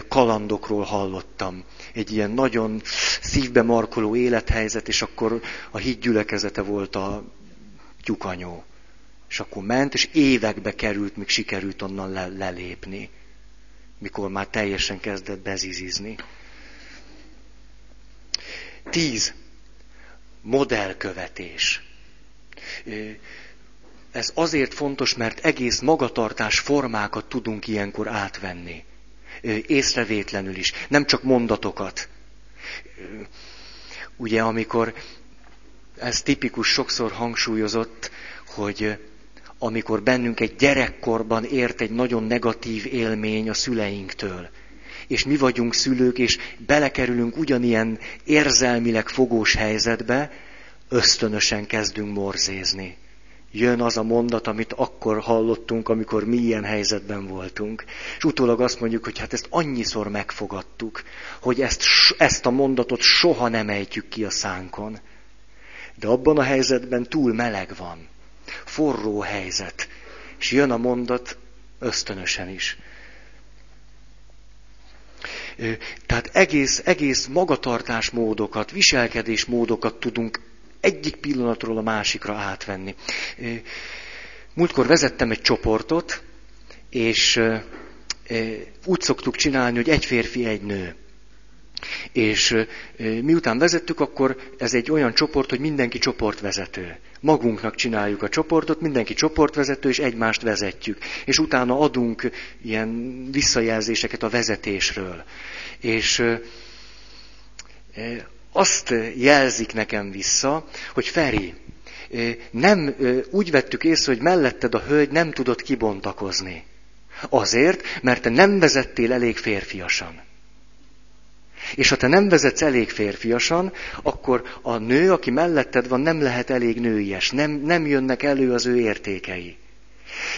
kalandokról hallottam. Egy ilyen nagyon szívbe markoló élethelyzet, és akkor a hídgyülekezete volt a tyukanyó. És akkor ment, és évekbe került, míg sikerült onnan le, lelépni. Mikor már teljesen kezdett bezizizni. Tíz. Modellkövetés. Ez azért fontos, mert egész magatartás formákat tudunk ilyenkor átvenni. Észrevétlenül is, nem csak mondatokat. Ugye, amikor ez tipikus, sokszor hangsúlyozott, hogy amikor bennünk egy gyerekkorban ért egy nagyon negatív élmény a szüleinktől, és mi vagyunk szülők, és belekerülünk ugyanilyen érzelmileg fogós helyzetbe, ösztönösen kezdünk morzézni jön az a mondat, amit akkor hallottunk, amikor mi ilyen helyzetben voltunk. És utólag azt mondjuk, hogy hát ezt annyiszor megfogadtuk, hogy ezt, ezt a mondatot soha nem ejtjük ki a szánkon. De abban a helyzetben túl meleg van. Forró helyzet. És jön a mondat ösztönösen is. Tehát egész, egész magatartásmódokat, viselkedésmódokat tudunk egyik pillanatról a másikra átvenni. Múltkor vezettem egy csoportot, és úgy szoktuk csinálni, hogy egy férfi, egy nő. És miután vezettük, akkor ez egy olyan csoport, hogy mindenki csoportvezető. Magunknak csináljuk a csoportot, mindenki csoportvezető, és egymást vezetjük. És utána adunk ilyen visszajelzéseket a vezetésről. És azt jelzik nekem vissza, hogy Feri, nem úgy vettük észre, hogy melletted a hölgy nem tudott kibontakozni. Azért, mert te nem vezettél elég férfiasan. És ha te nem vezetsz elég férfiasan, akkor a nő, aki melletted van, nem lehet elég nőies, nem, nem jönnek elő az ő értékei.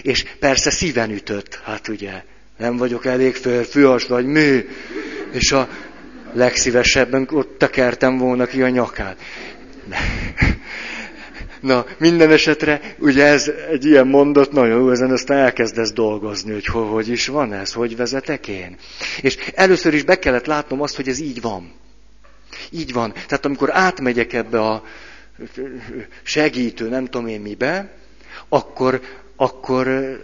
És persze szíven ütött, hát ugye, nem vagyok elég férfias, vagy mi. És a legszívesebben ott tekertem volna ki a nyakát. Na, minden esetre, ugye ez egy ilyen mondat, nagyon jó, ezen aztán elkezdesz dolgozni, hogy hogy, hogy is van ez, hogy vezetek én. És először is be kellett látnom azt, hogy ez így van. Így van. Tehát amikor átmegyek ebbe a segítő, nem tudom én mibe, akkor, akkor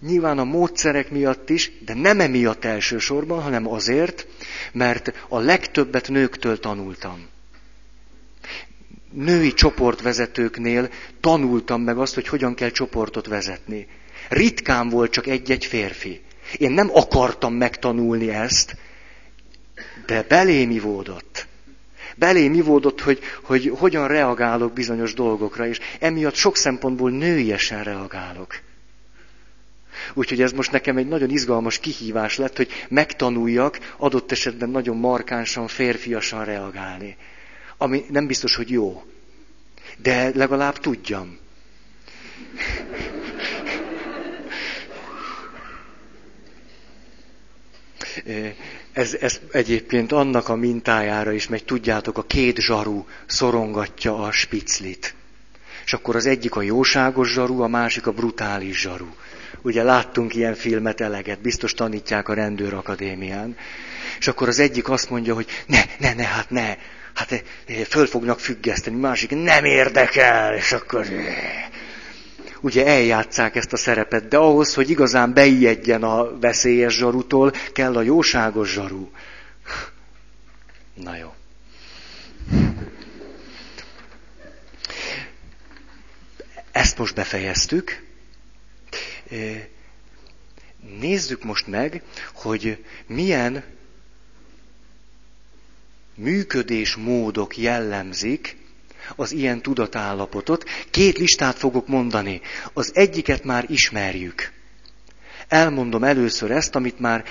Nyilván a módszerek miatt is, de nem emiatt elsősorban, hanem azért, mert a legtöbbet nőktől tanultam. Női csoportvezetőknél tanultam meg azt, hogy hogyan kell csoportot vezetni. Ritkán volt csak egy-egy férfi. Én nem akartam megtanulni ezt, de belém ivódott. Belém ivódott, hogy, hogy hogyan reagálok bizonyos dolgokra, és emiatt sok szempontból nőiesen reagálok. Úgyhogy ez most nekem egy nagyon izgalmas kihívás lett, hogy megtanuljak adott esetben nagyon markánsan, férfiasan reagálni. Ami nem biztos, hogy jó. De legalább tudjam. Ez, ez egyébként annak a mintájára is megy, tudjátok, a két zsaru szorongatja a spiclit. És akkor az egyik a jóságos zsaru, a másik a brutális zsaru. Ugye láttunk ilyen filmet eleget, biztos tanítják a rendőrakadémián. És akkor az egyik azt mondja, hogy ne, ne, ne, hát ne, hát eh, föl fognak függeszteni, másik nem érdekel, és akkor... Eh. ugye eljátszák ezt a szerepet, de ahhoz, hogy igazán beijedjen a veszélyes zsarutól, kell a jóságos zsarú. Na jó. Ezt most befejeztük. Nézzük most meg, hogy milyen működésmódok jellemzik az ilyen tudatállapotot. Két listát fogok mondani. Az egyiket már ismerjük. Elmondom először ezt, amit már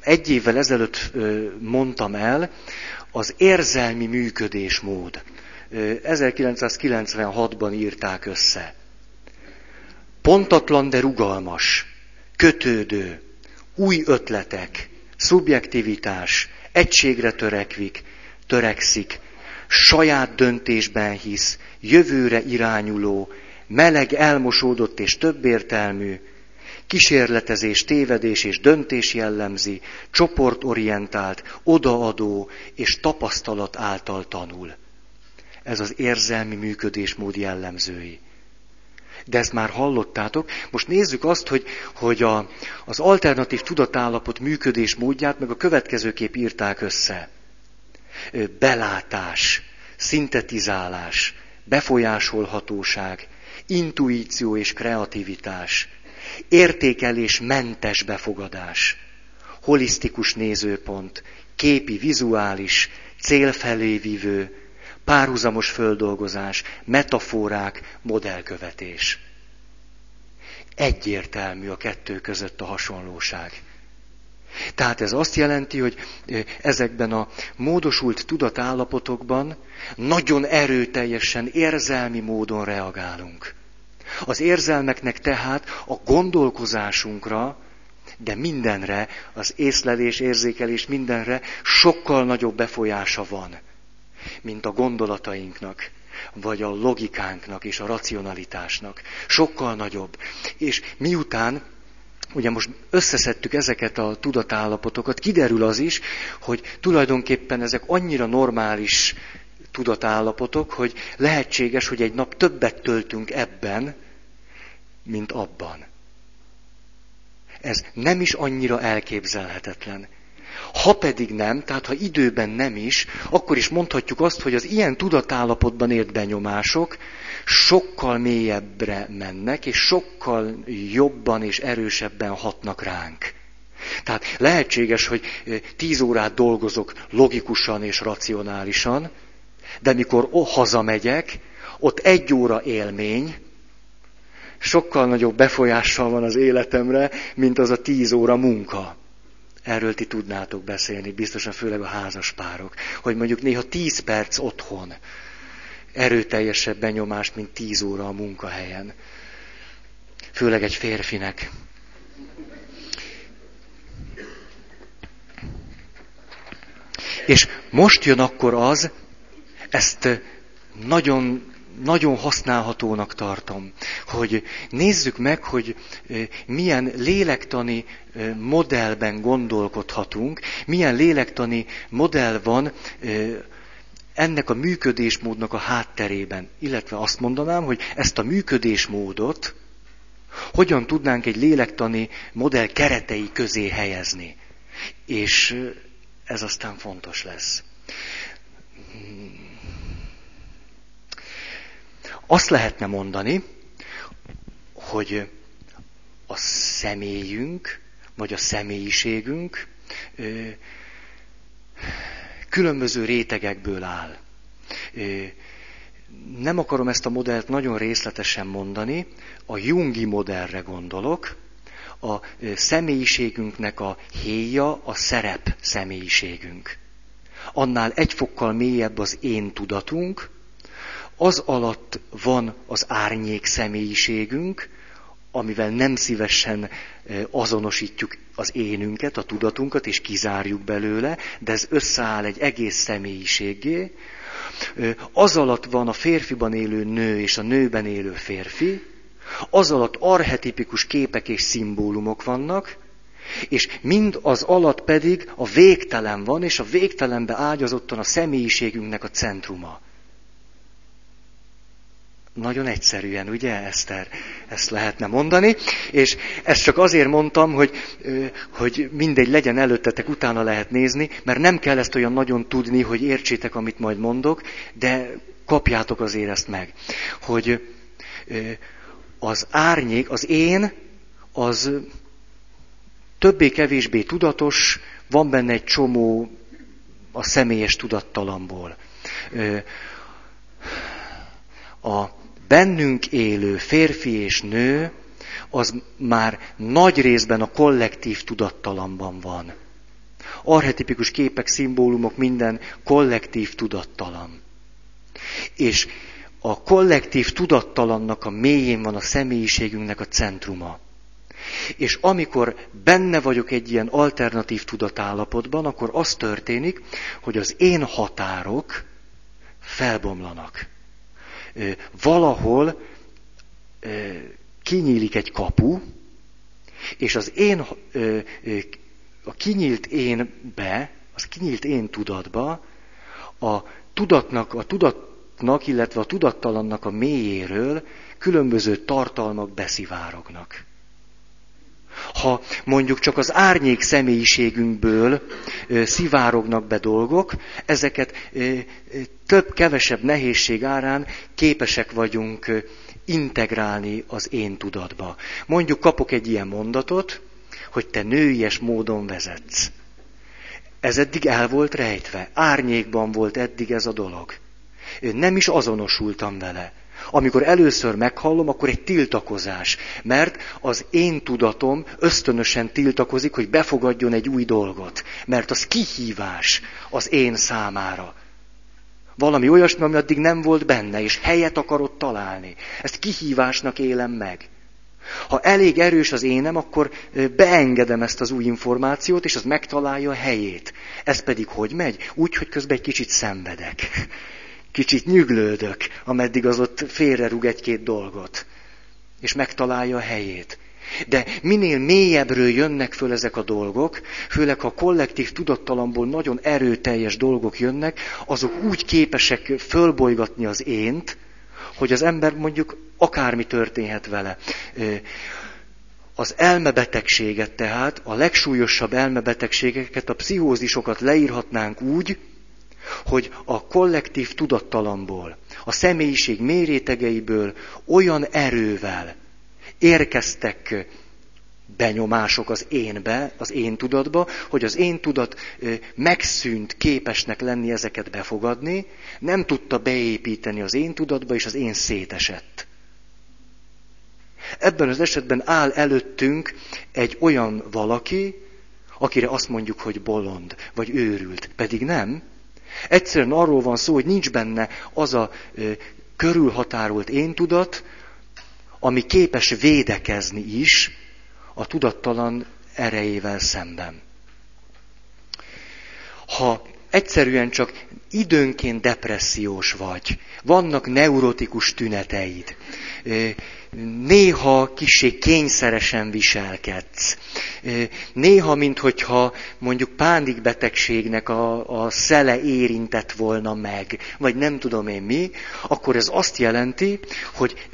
egy évvel ezelőtt mondtam el, az érzelmi működésmód. 1996-ban írták össze. Pontatlan, de rugalmas, kötődő, új ötletek, szubjektivitás, egységre törekvik, törekszik, saját döntésben hisz, jövőre irányuló, meleg, elmosódott és többértelmű, kísérletezés, tévedés és döntés jellemzi, csoportorientált, odaadó és tapasztalat által tanul. Ez az érzelmi működésmód jellemzői. De ezt már hallottátok. Most nézzük azt, hogy, hogy a, az alternatív tudatállapot működés módját meg a következőképp írták össze. Belátás, szintetizálás, befolyásolhatóság, intuíció és kreativitás, értékelés mentes befogadás, holisztikus nézőpont, képi, vizuális, célfelé vívő, párhuzamos földolgozás, metaforák, modellkövetés. Egyértelmű a kettő között a hasonlóság. Tehát ez azt jelenti, hogy ezekben a módosult tudatállapotokban nagyon erőteljesen érzelmi módon reagálunk. Az érzelmeknek tehát a gondolkozásunkra, de mindenre, az észlelés, érzékelés mindenre sokkal nagyobb befolyása van mint a gondolatainknak, vagy a logikánknak és a racionalitásnak. Sokkal nagyobb. És miután ugye most összeszedtük ezeket a tudatállapotokat, kiderül az is, hogy tulajdonképpen ezek annyira normális tudatállapotok, hogy lehetséges, hogy egy nap többet töltünk ebben, mint abban. Ez nem is annyira elképzelhetetlen. Ha pedig nem, tehát ha időben nem is, akkor is mondhatjuk azt, hogy az ilyen tudatállapotban ért benyomások sokkal mélyebbre mennek, és sokkal jobban és erősebben hatnak ránk. Tehát lehetséges, hogy tíz órát dolgozok logikusan és racionálisan, de mikor hazamegyek, ott egy óra élmény, sokkal nagyobb befolyással van az életemre, mint az a tíz óra munka. Erről ti tudnátok beszélni, biztosan főleg a házas párok, hogy mondjuk néha tíz perc otthon erőteljesebb benyomást, mint tíz óra a munkahelyen. Főleg egy férfinek. És most jön akkor az, ezt nagyon nagyon használhatónak tartom, hogy nézzük meg, hogy milyen lélektani modellben gondolkodhatunk, milyen lélektani modell van ennek a működésmódnak a hátterében. Illetve azt mondanám, hogy ezt a működésmódot hogyan tudnánk egy lélektani modell keretei közé helyezni. És ez aztán fontos lesz. Azt lehetne mondani, hogy a személyünk, vagy a személyiségünk különböző rétegekből áll. Nem akarom ezt a modellt nagyon részletesen mondani, a Jungi modellre gondolok, a személyiségünknek a héja a szerep személyiségünk. Annál egy fokkal mélyebb az én tudatunk, az alatt van az árnyék személyiségünk, amivel nem szívesen azonosítjuk az énünket, a tudatunkat, és kizárjuk belőle, de ez összeáll egy egész személyiségé. Az alatt van a férfiban élő nő és a nőben élő férfi, az alatt arhetipikus képek és szimbólumok vannak, és mind az alatt pedig a végtelen van, és a végtelenbe ágyazottan a személyiségünknek a centruma. Nagyon egyszerűen, ugye, Eszter? Ezt lehetne mondani. És ezt csak azért mondtam, hogy, hogy mindegy legyen előttetek, utána lehet nézni, mert nem kell ezt olyan nagyon tudni, hogy értsétek, amit majd mondok, de kapjátok azért ezt meg. Hogy az árnyék, az én, az többé-kevésbé tudatos, van benne egy csomó a személyes tudattalamból. A bennünk élő férfi és nő, az már nagy részben a kollektív tudattalamban van. Arhetipikus képek, szimbólumok, minden kollektív tudattalam. És a kollektív tudattalannak a mélyén van a személyiségünknek a centruma. És amikor benne vagyok egy ilyen alternatív tudatállapotban, akkor az történik, hogy az én határok felbomlanak. Valahol kinyílik egy kapu, és az én, a kinyílt énbe, az kinyílt én tudatba, a tudatnak, a tudatnak, illetve a tudattalannak a mélyéről különböző tartalmak beszivárognak. Ha mondjuk csak az árnyék személyiségünkből szivárognak be dolgok, ezeket több-kevesebb nehézség árán képesek vagyunk integrálni az én tudatba. Mondjuk kapok egy ilyen mondatot, hogy te nőies módon vezetsz. Ez eddig el volt rejtve, árnyékban volt eddig ez a dolog. Nem is azonosultam vele. Amikor először meghallom, akkor egy tiltakozás, mert az én tudatom ösztönösen tiltakozik, hogy befogadjon egy új dolgot, mert az kihívás az én számára. Valami olyasmi, ami addig nem volt benne, és helyet akarott találni. Ezt kihívásnak élem meg. Ha elég erős az énem, akkor beengedem ezt az új információt, és az megtalálja a helyét. Ez pedig hogy megy? Úgy, hogy közben egy kicsit szenvedek. Kicsit nyüglődök, ameddig az ott félrerúg egy-két dolgot. És megtalálja a helyét. De minél mélyebbről jönnek föl ezek a dolgok, főleg ha kollektív tudattalamból nagyon erőteljes dolgok jönnek, azok úgy képesek fölbolygatni az ént, hogy az ember mondjuk akármi történhet vele. Az elmebetegséget tehát, a legsúlyosabb elmebetegségeket, a pszichózisokat leírhatnánk úgy, hogy a kollektív tudattalamból, a személyiség mérétegeiből olyan erővel érkeztek benyomások az énbe, az én tudatba, hogy az én tudat megszűnt képesnek lenni ezeket befogadni, nem tudta beépíteni az én tudatba, és az én szétesett. Ebben az esetben áll előttünk egy olyan valaki, akire azt mondjuk, hogy bolond, vagy őrült, pedig nem. Egyszerűen arról van szó, hogy nincs benne az a körülhatárolt én tudat, ami képes védekezni is a tudattalan erejével szemben. Ha egyszerűen csak időnként depressziós vagy, vannak neurotikus tüneteid, néha kisé kényszeresen viselkedsz, néha, minthogyha mondjuk pánikbetegségnek a, a szele érintett volna meg, vagy nem tudom én mi, akkor ez azt jelenti, hogy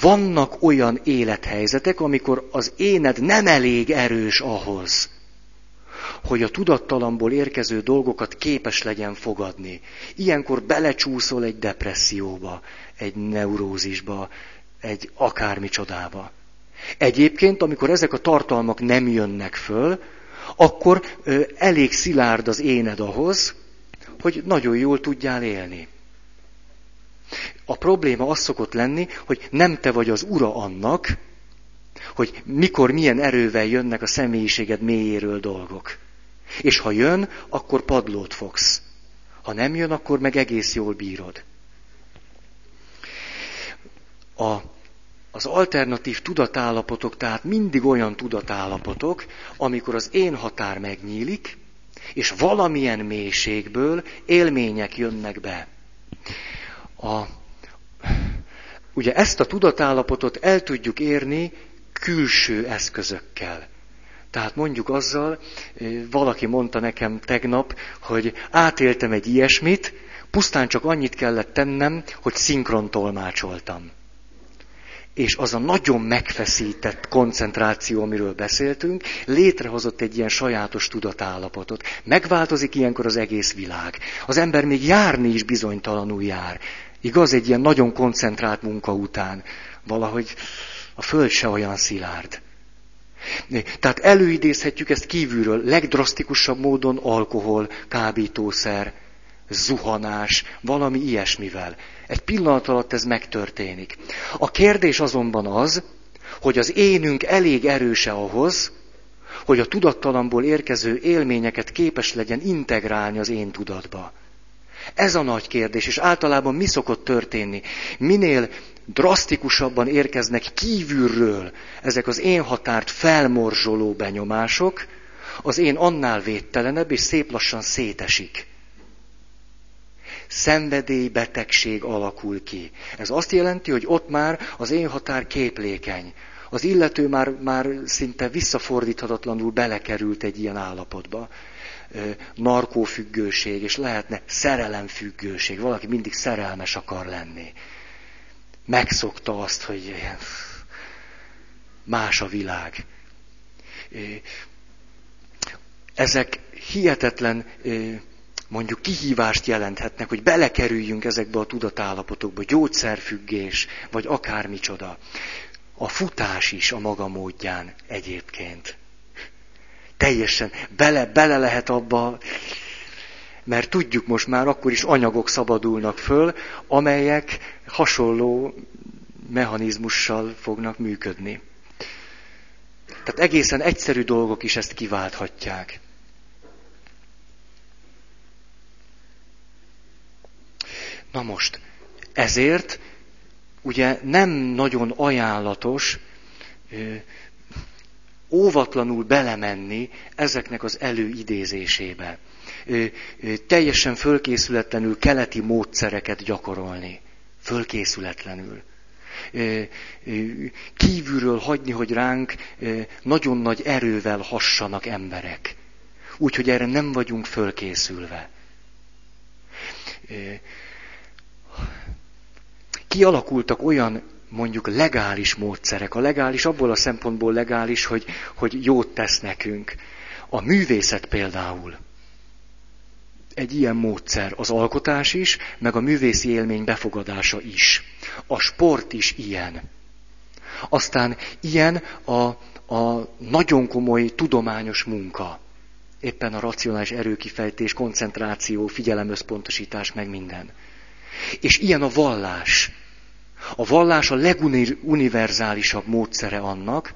vannak olyan élethelyzetek, amikor az éned nem elég erős ahhoz, hogy a tudattalamból érkező dolgokat képes legyen fogadni. Ilyenkor belecsúszol egy depresszióba, egy neurózisba, egy akármi csodába. Egyébként, amikor ezek a tartalmak nem jönnek föl, akkor ö, elég szilárd az éned ahhoz, hogy nagyon jól tudjál élni. A probléma az szokott lenni, hogy nem te vagy az ura annak, hogy mikor milyen erővel jönnek a személyiséged mélyéről dolgok. És ha jön, akkor padlót fogsz. Ha nem jön, akkor meg egész jól bírod. A, az alternatív tudatállapotok tehát mindig olyan tudatállapotok, amikor az én határ megnyílik, és valamilyen mélységből élmények jönnek be. A, ugye ezt a tudatállapotot el tudjuk érni külső eszközökkel. Tehát mondjuk azzal, valaki mondta nekem tegnap, hogy átéltem egy ilyesmit, pusztán csak annyit kellett tennem, hogy szinkron tolmácsoltam. És az a nagyon megfeszített koncentráció, amiről beszéltünk, létrehozott egy ilyen sajátos tudatállapotot. Megváltozik ilyenkor az egész világ. Az ember még járni is bizonytalanul jár. Igaz, egy ilyen nagyon koncentrált munka után. Valahogy a föld se olyan szilárd. Tehát előidézhetjük ezt kívülről, legdrasztikusabb módon alkohol, kábítószer, zuhanás, valami ilyesmivel. Egy pillanat alatt ez megtörténik. A kérdés azonban az, hogy az énünk elég erőse ahhoz, hogy a tudattalamból érkező élményeket képes legyen integrálni az én tudatba. Ez a nagy kérdés, és általában mi szokott történni? Minél drasztikusabban érkeznek kívülről ezek az én határt felmorzsoló benyomások, az én annál védtelenebb, és szép lassan szétesik. Szenvedélybetegség alakul ki. Ez azt jelenti, hogy ott már az én határ képlékeny. Az illető már, már szinte visszafordíthatatlanul belekerült egy ilyen állapotba narkófüggőség, és lehetne szerelemfüggőség. Valaki mindig szerelmes akar lenni. Megszokta azt, hogy más a világ. Ezek hihetetlen mondjuk kihívást jelenthetnek, hogy belekerüljünk ezekbe a tudatállapotokba, gyógyszerfüggés, vagy akármicsoda. A futás is a maga módján egyébként. Teljesen bele, bele lehet abba, mert tudjuk most már, akkor is anyagok szabadulnak föl, amelyek hasonló mechanizmussal fognak működni. Tehát egészen egyszerű dolgok is ezt kiválthatják. Na most, ezért ugye nem nagyon ajánlatos óvatlanul belemenni ezeknek az előidézésébe. Teljesen fölkészületlenül keleti módszereket gyakorolni. Fölkészületlenül. Kívülről hagyni, hogy ránk nagyon nagy erővel hassanak emberek. Úgyhogy erre nem vagyunk fölkészülve kialakultak olyan mondjuk legális módszerek. A legális abból a szempontból legális, hogy, hogy jót tesz nekünk. A művészet például egy ilyen módszer, az alkotás is, meg a művészi élmény befogadása is. A sport is ilyen. Aztán ilyen a, a nagyon komoly tudományos munka. Éppen a racionális erőkifejtés, koncentráció, figyelemösszpontosítás, meg minden. És ilyen a vallás. A vallás a leguniverzálisabb módszere annak,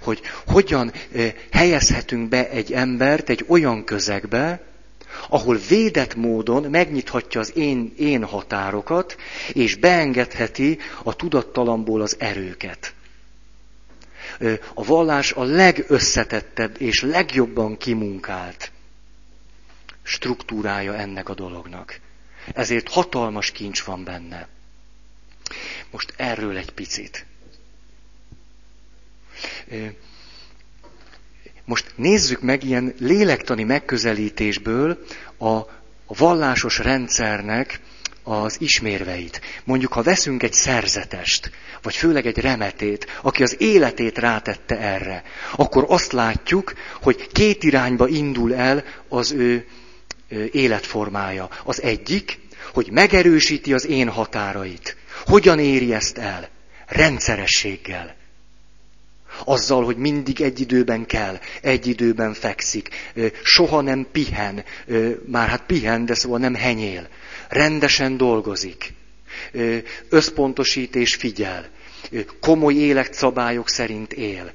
hogy hogyan eh, helyezhetünk be egy embert egy olyan közegbe, ahol védett módon megnyithatja az én, én határokat, és beengedheti a tudattalamból az erőket. A vallás a legösszetettebb és legjobban kimunkált struktúrája ennek a dolognak. Ezért hatalmas kincs van benne. Most erről egy picit. Most nézzük meg ilyen lélektani megközelítésből a, a vallásos rendszernek az ismérveit. Mondjuk, ha veszünk egy szerzetest, vagy főleg egy remetét, aki az életét rátette erre, akkor azt látjuk, hogy két irányba indul el az ő életformája. Az egyik, hogy megerősíti az én határait. Hogyan éri ezt el? Rendszerességgel. Azzal, hogy mindig egy időben kell, egy időben fekszik, soha nem pihen, már hát pihen, de szóval nem henyél. Rendesen dolgozik, összpontosít és figyel, komoly életszabályok szerint él,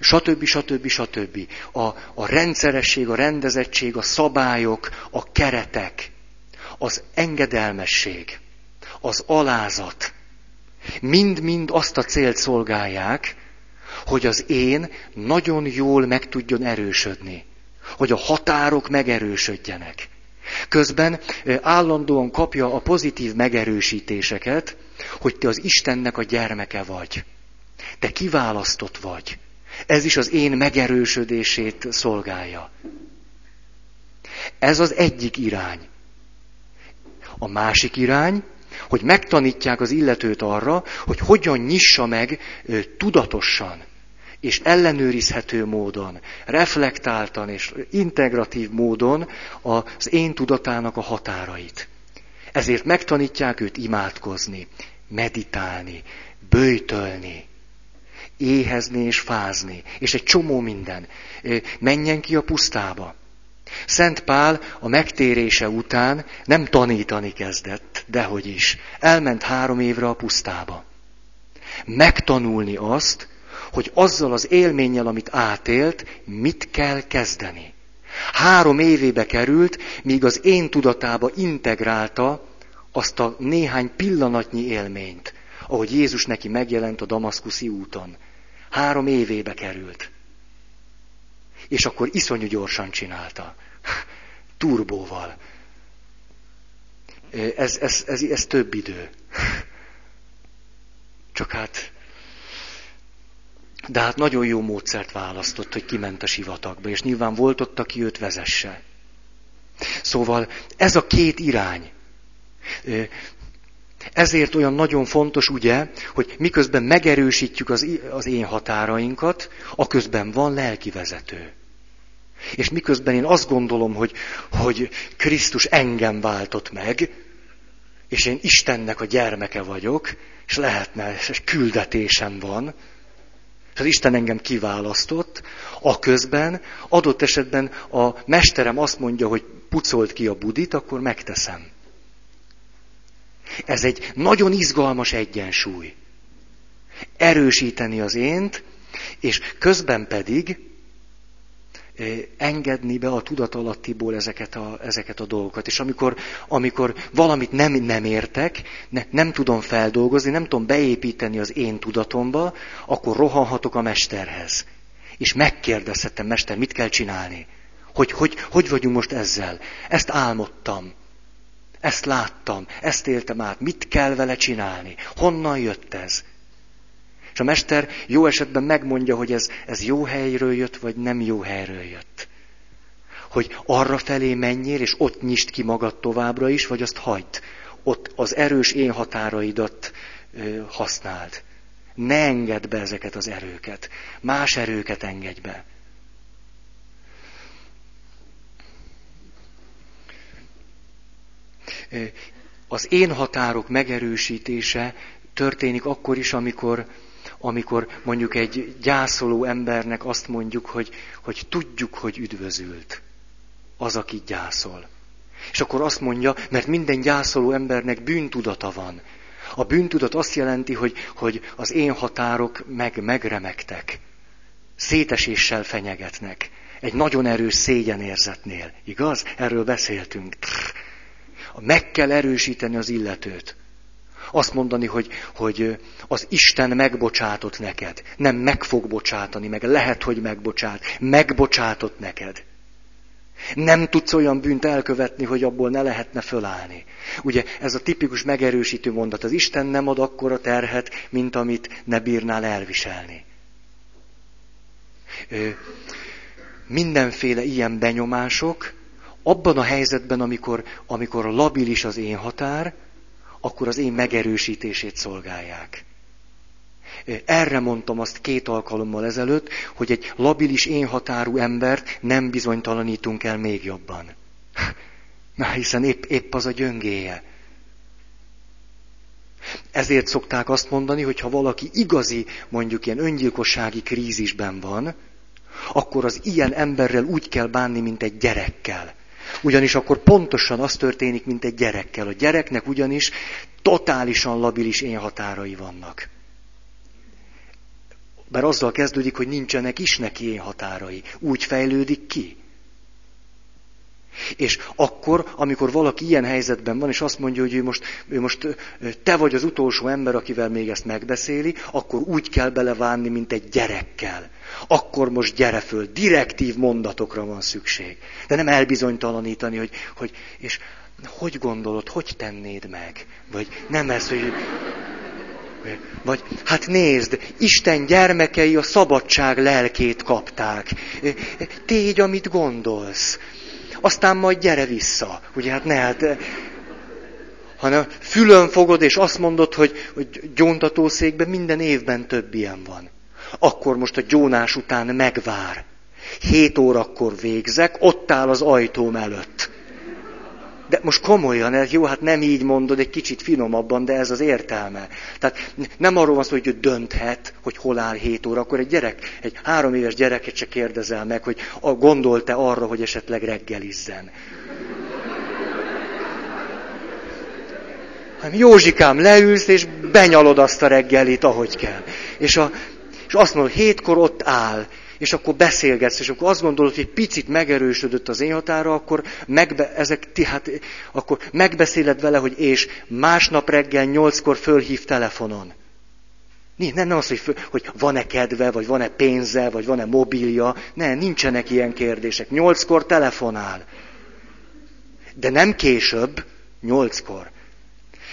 stb. stb. stb. A, a rendszeresség, a rendezettség, a szabályok, a keretek, az engedelmesség az alázat, mind-mind azt a célt szolgálják, hogy az én nagyon jól meg tudjon erősödni, hogy a határok megerősödjenek. Közben állandóan kapja a pozitív megerősítéseket, hogy te az Istennek a gyermeke vagy. Te kiválasztott vagy. Ez is az én megerősödését szolgálja. Ez az egyik irány. A másik irány, hogy megtanítják az illetőt arra, hogy hogyan nyissa meg tudatosan és ellenőrizhető módon, reflektáltan és integratív módon az én tudatának a határait. Ezért megtanítják őt imádkozni, meditálni, bőjtölni, éhezni és fázni, és egy csomó minden. Menjen ki a pusztába. Szent Pál a megtérése után nem tanítani kezdett, dehogy is. Elment három évre a pusztába. Megtanulni azt, hogy azzal az élménnyel, amit átélt, mit kell kezdeni. Három évébe került, míg az én tudatába integrálta azt a néhány pillanatnyi élményt, ahogy Jézus neki megjelent a damaszkuszi úton. Három évébe került. És akkor iszonyú gyorsan csinálta. Turbóval. Ez, ez, ez, ez több idő. Csak hát de hát nagyon jó módszert választott, hogy kiment a sivatagba, és nyilván volt ott, aki őt vezesse. Szóval ez a két irány. Ezért olyan nagyon fontos, ugye, hogy miközben megerősítjük az, az én határainkat, aközben van lelki vezető. És miközben én azt gondolom, hogy, hogy Krisztus engem váltott meg, és én Istennek a gyermeke vagyok, és lehetne, és küldetésem van, és az Isten engem kiválasztott, a közben adott esetben a mesterem azt mondja, hogy pucolt ki a budit, akkor megteszem. Ez egy nagyon izgalmas egyensúly. Erősíteni az ént, és közben pedig engedni be a tudatalattiból ezeket a, ezeket a dolgokat. És amikor, amikor valamit nem, nem értek, ne, nem tudom feldolgozni, nem tudom beépíteni az én tudatomba, akkor rohanhatok a mesterhez. És megkérdezhetem, mester, mit kell csinálni? Hogy, hogy, hogy vagyunk most ezzel? Ezt álmodtam. Ezt láttam, ezt éltem át, mit kell vele csinálni? Honnan jött ez? És a mester jó esetben megmondja, hogy ez, ez jó helyről jött, vagy nem jó helyről jött. Hogy arra felé menjél, és ott nyisd ki magad továbbra is, vagy azt hagyd. Ott az erős én határaidat ö, használd. Ne engedd be ezeket az erőket. Más erőket engedj be. Az én határok megerősítése történik akkor is, amikor amikor mondjuk egy gyászoló embernek azt mondjuk, hogy, hogy tudjuk, hogy üdvözült az, aki gyászol. És akkor azt mondja, mert minden gyászoló embernek bűntudata van. A bűntudat azt jelenti, hogy, hogy az én határok meg, megremegtek. Széteséssel fenyegetnek. Egy nagyon erős szégyenérzetnél. Igaz? Erről beszéltünk. Meg kell erősíteni az illetőt. Azt mondani, hogy, hogy az Isten megbocsátott neked. Nem meg fog bocsátani, meg lehet, hogy megbocsát. Megbocsátott neked. Nem tudsz olyan bűnt elkövetni, hogy abból ne lehetne fölállni. Ugye ez a tipikus megerősítő mondat. Az Isten nem ad akkora terhet, mint amit ne bírnál elviselni. Ö, mindenféle ilyen benyomások, abban a helyzetben, amikor, amikor labilis az én határ, akkor az én megerősítését szolgálják. Erre mondtam azt két alkalommal ezelőtt, hogy egy labilis én határú embert nem bizonytalanítunk el még jobban. Na, hiszen épp, épp az a gyöngéje. Ezért szokták azt mondani, hogy ha valaki igazi, mondjuk ilyen öngyilkossági krízisben van, akkor az ilyen emberrel úgy kell bánni, mint egy gyerekkel. Ugyanis akkor pontosan az történik, mint egy gyerekkel. A gyereknek ugyanis totálisan labilis én határai vannak. Bár azzal kezdődik, hogy nincsenek is neki én határai. Úgy fejlődik ki. És akkor, amikor valaki ilyen helyzetben van, és azt mondja, hogy ő most, ő most te vagy az utolsó ember, akivel még ezt megbeszéli, akkor úgy kell belevánni, mint egy gyerekkel. Akkor most gyere föl, direktív mondatokra van szükség. De nem elbizonytalanítani, hogy, hogy és hogy gondolod, hogy tennéd meg? Vagy nem ez, hogy... Vagy hát nézd, Isten gyermekei a szabadság lelkét kapták. Tégy, amit gondolsz aztán majd gyere vissza. Ugye hát ne, hát hanem fülön fogod, és azt mondod, hogy, hogy gyóntatószékben minden évben több ilyen van. Akkor most a gyónás után megvár. Hét órakor végzek, ott áll az ajtóm előtt. De most komolyan, jó, hát nem így mondod, egy kicsit finomabban, de ez az értelme. Tehát nem arról van szó, hogy ő dönthet, hogy hol áll hét óra, akkor egy gyerek, egy három éves gyereket se kérdezel meg, hogy gondolt-e arra, hogy esetleg reggelizzen. hanem Józsikám, leülsz, és benyalod azt a reggelit, ahogy kell. És, a, és azt mondod, hétkor ott áll, és akkor beszélgetsz, és akkor azt gondolod, hogy egy picit megerősödött az én határa, akkor, megbe, ezek, hát, akkor megbeszéled vele, hogy és másnap reggel nyolckor fölhív telefonon. Nem, nem az, hogy, hogy van-e kedve, vagy van-e pénze, vagy van-e mobilja. Nem, nincsenek ilyen kérdések. Nyolckor telefonál. De nem később, nyolckor.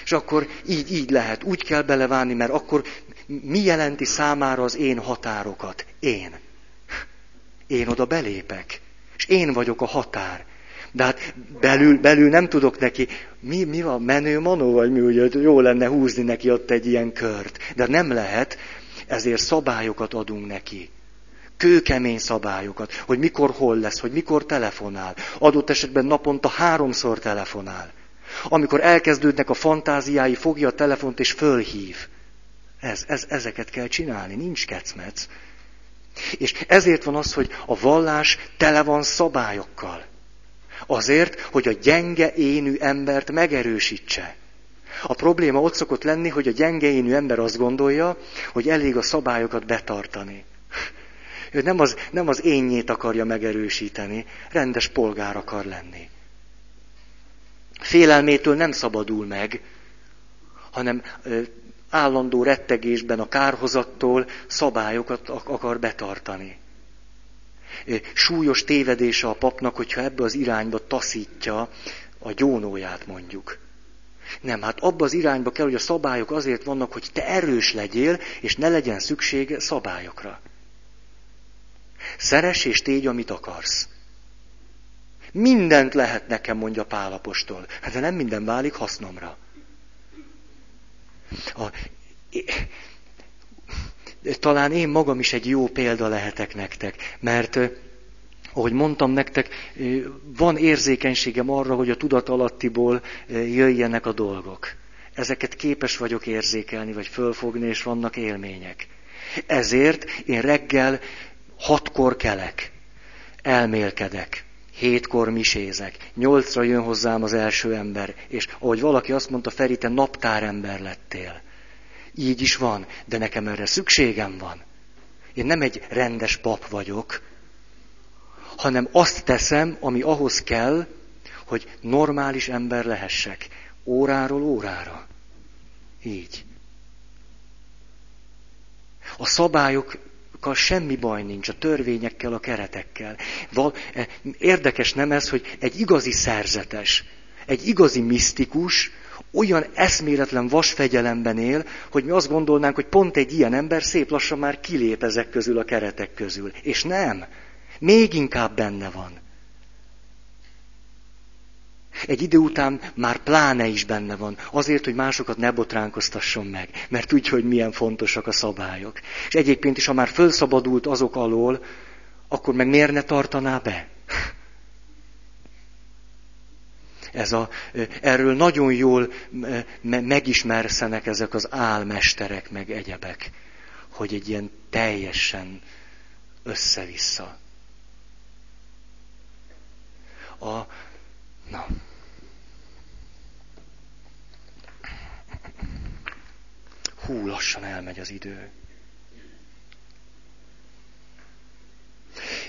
És akkor így, így lehet, úgy kell beleválni, mert akkor mi jelenti számára az én határokat? Én. Én oda belépek. És én vagyok a határ. De hát belül, belül nem tudok neki, mi, mi van, menő manó, vagy mi, ugye jó lenne húzni neki ott egy ilyen kört. De nem lehet, ezért szabályokat adunk neki. Kőkemény szabályokat, hogy mikor hol lesz, hogy mikor telefonál. Adott esetben naponta háromszor telefonál. Amikor elkezdődnek a fantáziái, fogja a telefont és fölhív. Ez, ez, ezeket kell csinálni, nincs kecmec. És ezért van az, hogy a vallás tele van szabályokkal. Azért, hogy a gyenge énű embert megerősítse. A probléma ott szokott lenni, hogy a gyenge énű ember azt gondolja, hogy elég a szabályokat betartani. Ő nem az, nem az énjét akarja megerősíteni, rendes polgár akar lenni. Félelmétől nem szabadul meg, hanem állandó rettegésben a kárhozattól szabályokat akar betartani. Súlyos tévedése a papnak, hogyha ebbe az irányba taszítja a gyónóját mondjuk. Nem, hát abba az irányba kell, hogy a szabályok azért vannak, hogy te erős legyél, és ne legyen szükség szabályokra. Szeres és tégy, amit akarsz. Mindent lehet nekem, mondja Pálapostól. Hát de nem minden válik hasznomra. A, talán én magam is egy jó példa lehetek nektek, mert ahogy mondtam nektek, van érzékenységem arra, hogy a tudat alattiból jöjjenek a dolgok. Ezeket képes vagyok érzékelni, vagy fölfogni, és vannak élmények. Ezért én reggel hatkor kelek, elmélkedek, hétkor misézek, nyolcra jön hozzám az első ember, és ahogy valaki azt mondta, Feri, te naptárember lettél. Így is van, de nekem erre szükségem van. Én nem egy rendes pap vagyok, hanem azt teszem, ami ahhoz kell, hogy normális ember lehessek. Óráról órára. Így. A szabályok semmi baj nincs, a törvényekkel, a keretekkel. Val, e, érdekes nem ez, hogy egy igazi szerzetes, egy igazi misztikus olyan eszméletlen vasfegyelemben él, hogy mi azt gondolnánk, hogy pont egy ilyen ember szép lassan már kilép ezek közül a keretek közül. És nem. Még inkább benne van. Egy idő után már pláne is benne van, azért, hogy másokat ne botránkoztasson meg, mert úgy, hogy milyen fontosak a szabályok. És egyébként is, ha már fölszabadult azok alól, akkor meg miért ne tartaná be? Ez a, erről nagyon jól megismerszenek ezek az álmesterek, meg egyebek, hogy egy ilyen teljesen össze-vissza. A, na, Hú, lassan elmegy az idő.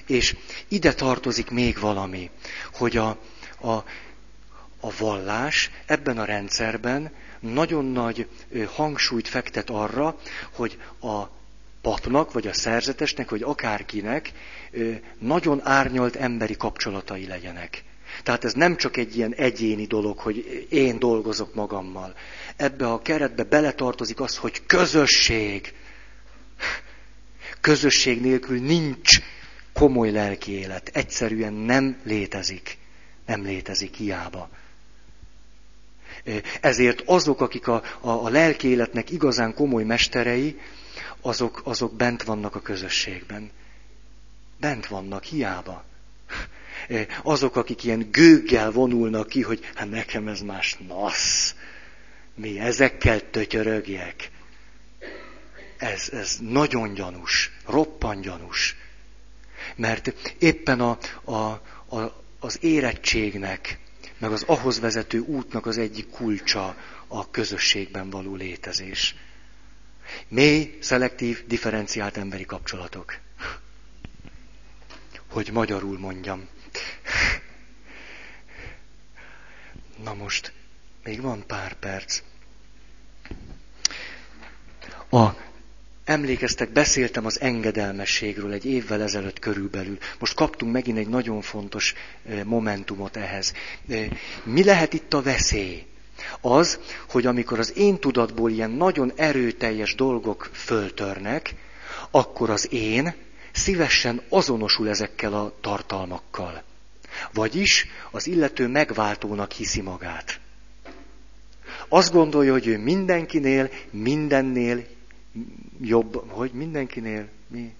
És ide tartozik még valami, hogy a, a, a vallás ebben a rendszerben nagyon nagy hangsúlyt fektet arra, hogy a papnak, vagy a szerzetesnek, vagy akárkinek nagyon árnyalt emberi kapcsolatai legyenek. Tehát ez nem csak egy ilyen egyéni dolog, hogy én dolgozok magammal. Ebbe a keretbe beletartozik az, hogy közösség. Közösség nélkül nincs komoly lelki élet. Egyszerűen nem létezik. Nem létezik hiába. Ezért azok, akik a, a, a lelki életnek igazán komoly mesterei, azok, azok bent vannak a közösségben. Bent vannak, hiába. Azok, akik ilyen gőggel vonulnak ki, hogy hát nekem ez más nasz. Mi ezekkel tötyörögjek. Ez, ez nagyon gyanús, roppan gyanús. Mert éppen a, a, a, az érettségnek, meg az ahhoz vezető útnak az egyik kulcsa a közösségben való létezés. Mély, szelektív, differenciált emberi kapcsolatok. Hogy magyarul mondjam. Na most, még van pár perc. A Emlékeztek, beszéltem az engedelmességről egy évvel ezelőtt körülbelül. Most kaptunk megint egy nagyon fontos momentumot ehhez. Mi lehet itt a veszély? Az, hogy amikor az én tudatból ilyen nagyon erőteljes dolgok föltörnek, akkor az én szívesen azonosul ezekkel a tartalmakkal. Vagyis az illető megváltónak hiszi magát. Azt gondolja, hogy ő mindenkinél, mindennél jobb, hogy mindenkinél, mi,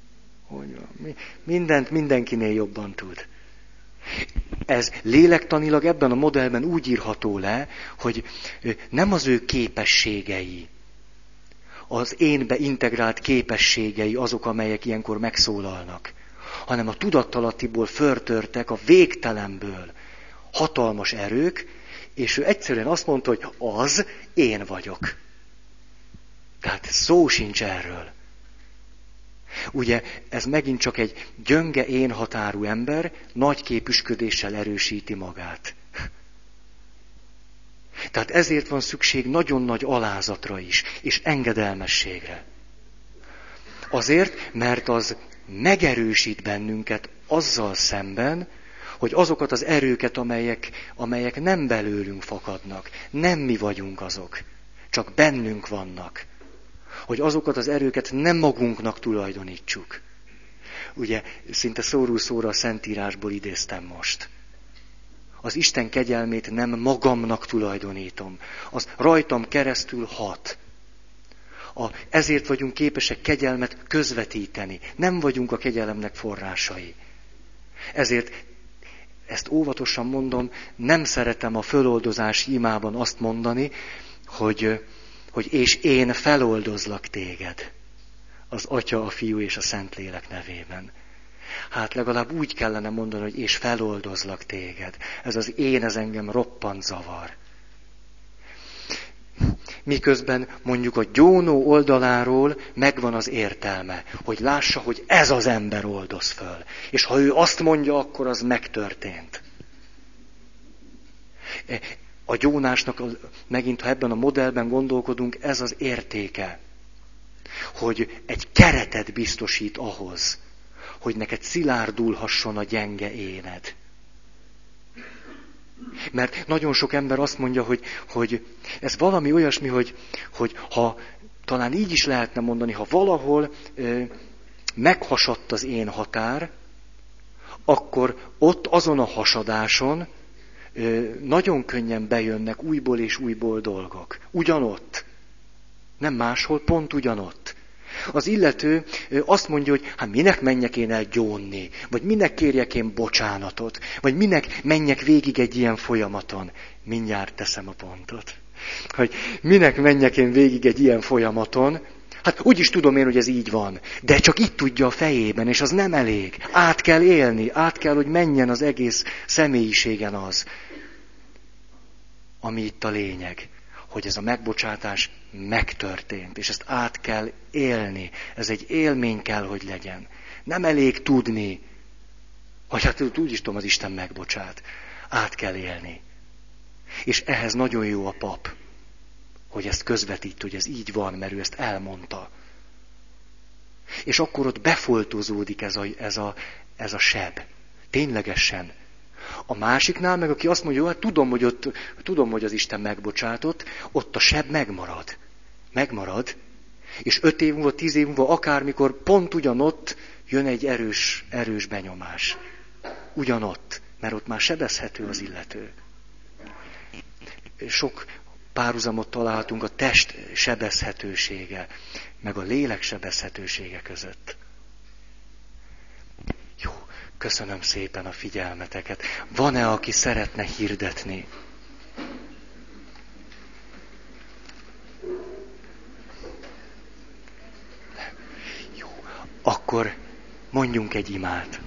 hogy, mi, mindent mindenkinél jobban tud. Ez lélektanilag ebben a modellben úgy írható le, hogy nem az ő képességei, az énbe integrált képességei azok, amelyek ilyenkor megszólalnak, hanem a tudattalattiból förtörtek a végtelenből hatalmas erők, és ő egyszerűen azt mondta, hogy az én vagyok. Tehát szó sincs erről. Ugye ez megint csak egy gyönge én határú ember nagy képüsködéssel erősíti magát. Tehát ezért van szükség nagyon nagy alázatra is, és engedelmességre. Azért, mert az megerősít bennünket azzal szemben, hogy azokat az erőket, amelyek, amelyek nem belőlünk fakadnak, nem mi vagyunk azok, csak bennünk vannak hogy azokat az erőket nem magunknak tulajdonítsuk. Ugye, szinte szóról szóra a Szentírásból idéztem most. Az Isten kegyelmét nem magamnak tulajdonítom. Az rajtam keresztül hat. A, ezért vagyunk képesek kegyelmet közvetíteni. Nem vagyunk a kegyelemnek forrásai. Ezért ezt óvatosan mondom, nem szeretem a föloldozás imában azt mondani, hogy hogy és én feloldozlak téged az Atya, a Fiú és a Szentlélek nevében. Hát legalább úgy kellene mondani, hogy és feloldozlak téged. Ez az én, ez engem roppant zavar. Miközben mondjuk a gyónó oldaláról megvan az értelme, hogy lássa, hogy ez az ember oldoz föl. És ha ő azt mondja, akkor az megtörtént a gyónásnak, megint ha ebben a modellben gondolkodunk, ez az értéke, hogy egy keretet biztosít ahhoz, hogy neked szilárdulhasson a gyenge éned. Mert nagyon sok ember azt mondja, hogy, hogy ez valami olyasmi, hogy, hogy ha talán így is lehetne mondani, ha valahol ö, meghasadt az én határ, akkor ott azon a hasadáson nagyon könnyen bejönnek újból és újból dolgok. Ugyanott. Nem máshol, pont ugyanott. Az illető azt mondja, hogy hát minek menjek én el gyónni, vagy minek kérjek én bocsánatot, vagy minek menjek végig egy ilyen folyamaton. Mindjárt teszem a pontot. Hogy minek menjek én végig egy ilyen folyamaton, Hát úgy is tudom én, hogy ez így van. De csak itt tudja a fejében, és az nem elég. Át kell élni, át kell, hogy menjen az egész személyiségen az, ami itt a lényeg. Hogy ez a megbocsátás megtörtént, és ezt át kell élni. Ez egy élmény kell, hogy legyen. Nem elég tudni, hogy hát úgy is tudom, az Isten megbocsát. Át kell élni. És ehhez nagyon jó a pap hogy ezt közvetít, hogy ez így van, mert ő ezt elmondta. És akkor ott befoltozódik ez a, ez a, ez a seb. Ténylegesen. A másiknál meg, aki azt mondja, hogy hát tudom, hogy ott, tudom, hogy az Isten megbocsátott, ott a seb megmarad. Megmarad. És öt év múlva, tíz év múlva, akármikor pont ugyanott jön egy erős, erős benyomás. Ugyanott, mert ott már sebezhető az illető. Sok párhuzamot találhatunk a test sebezhetősége, meg a lélek sebezhetősége között. Köszönöm szépen a figyelmeteket. Van-e, aki szeretne hirdetni? Jó, akkor mondjunk egy imát.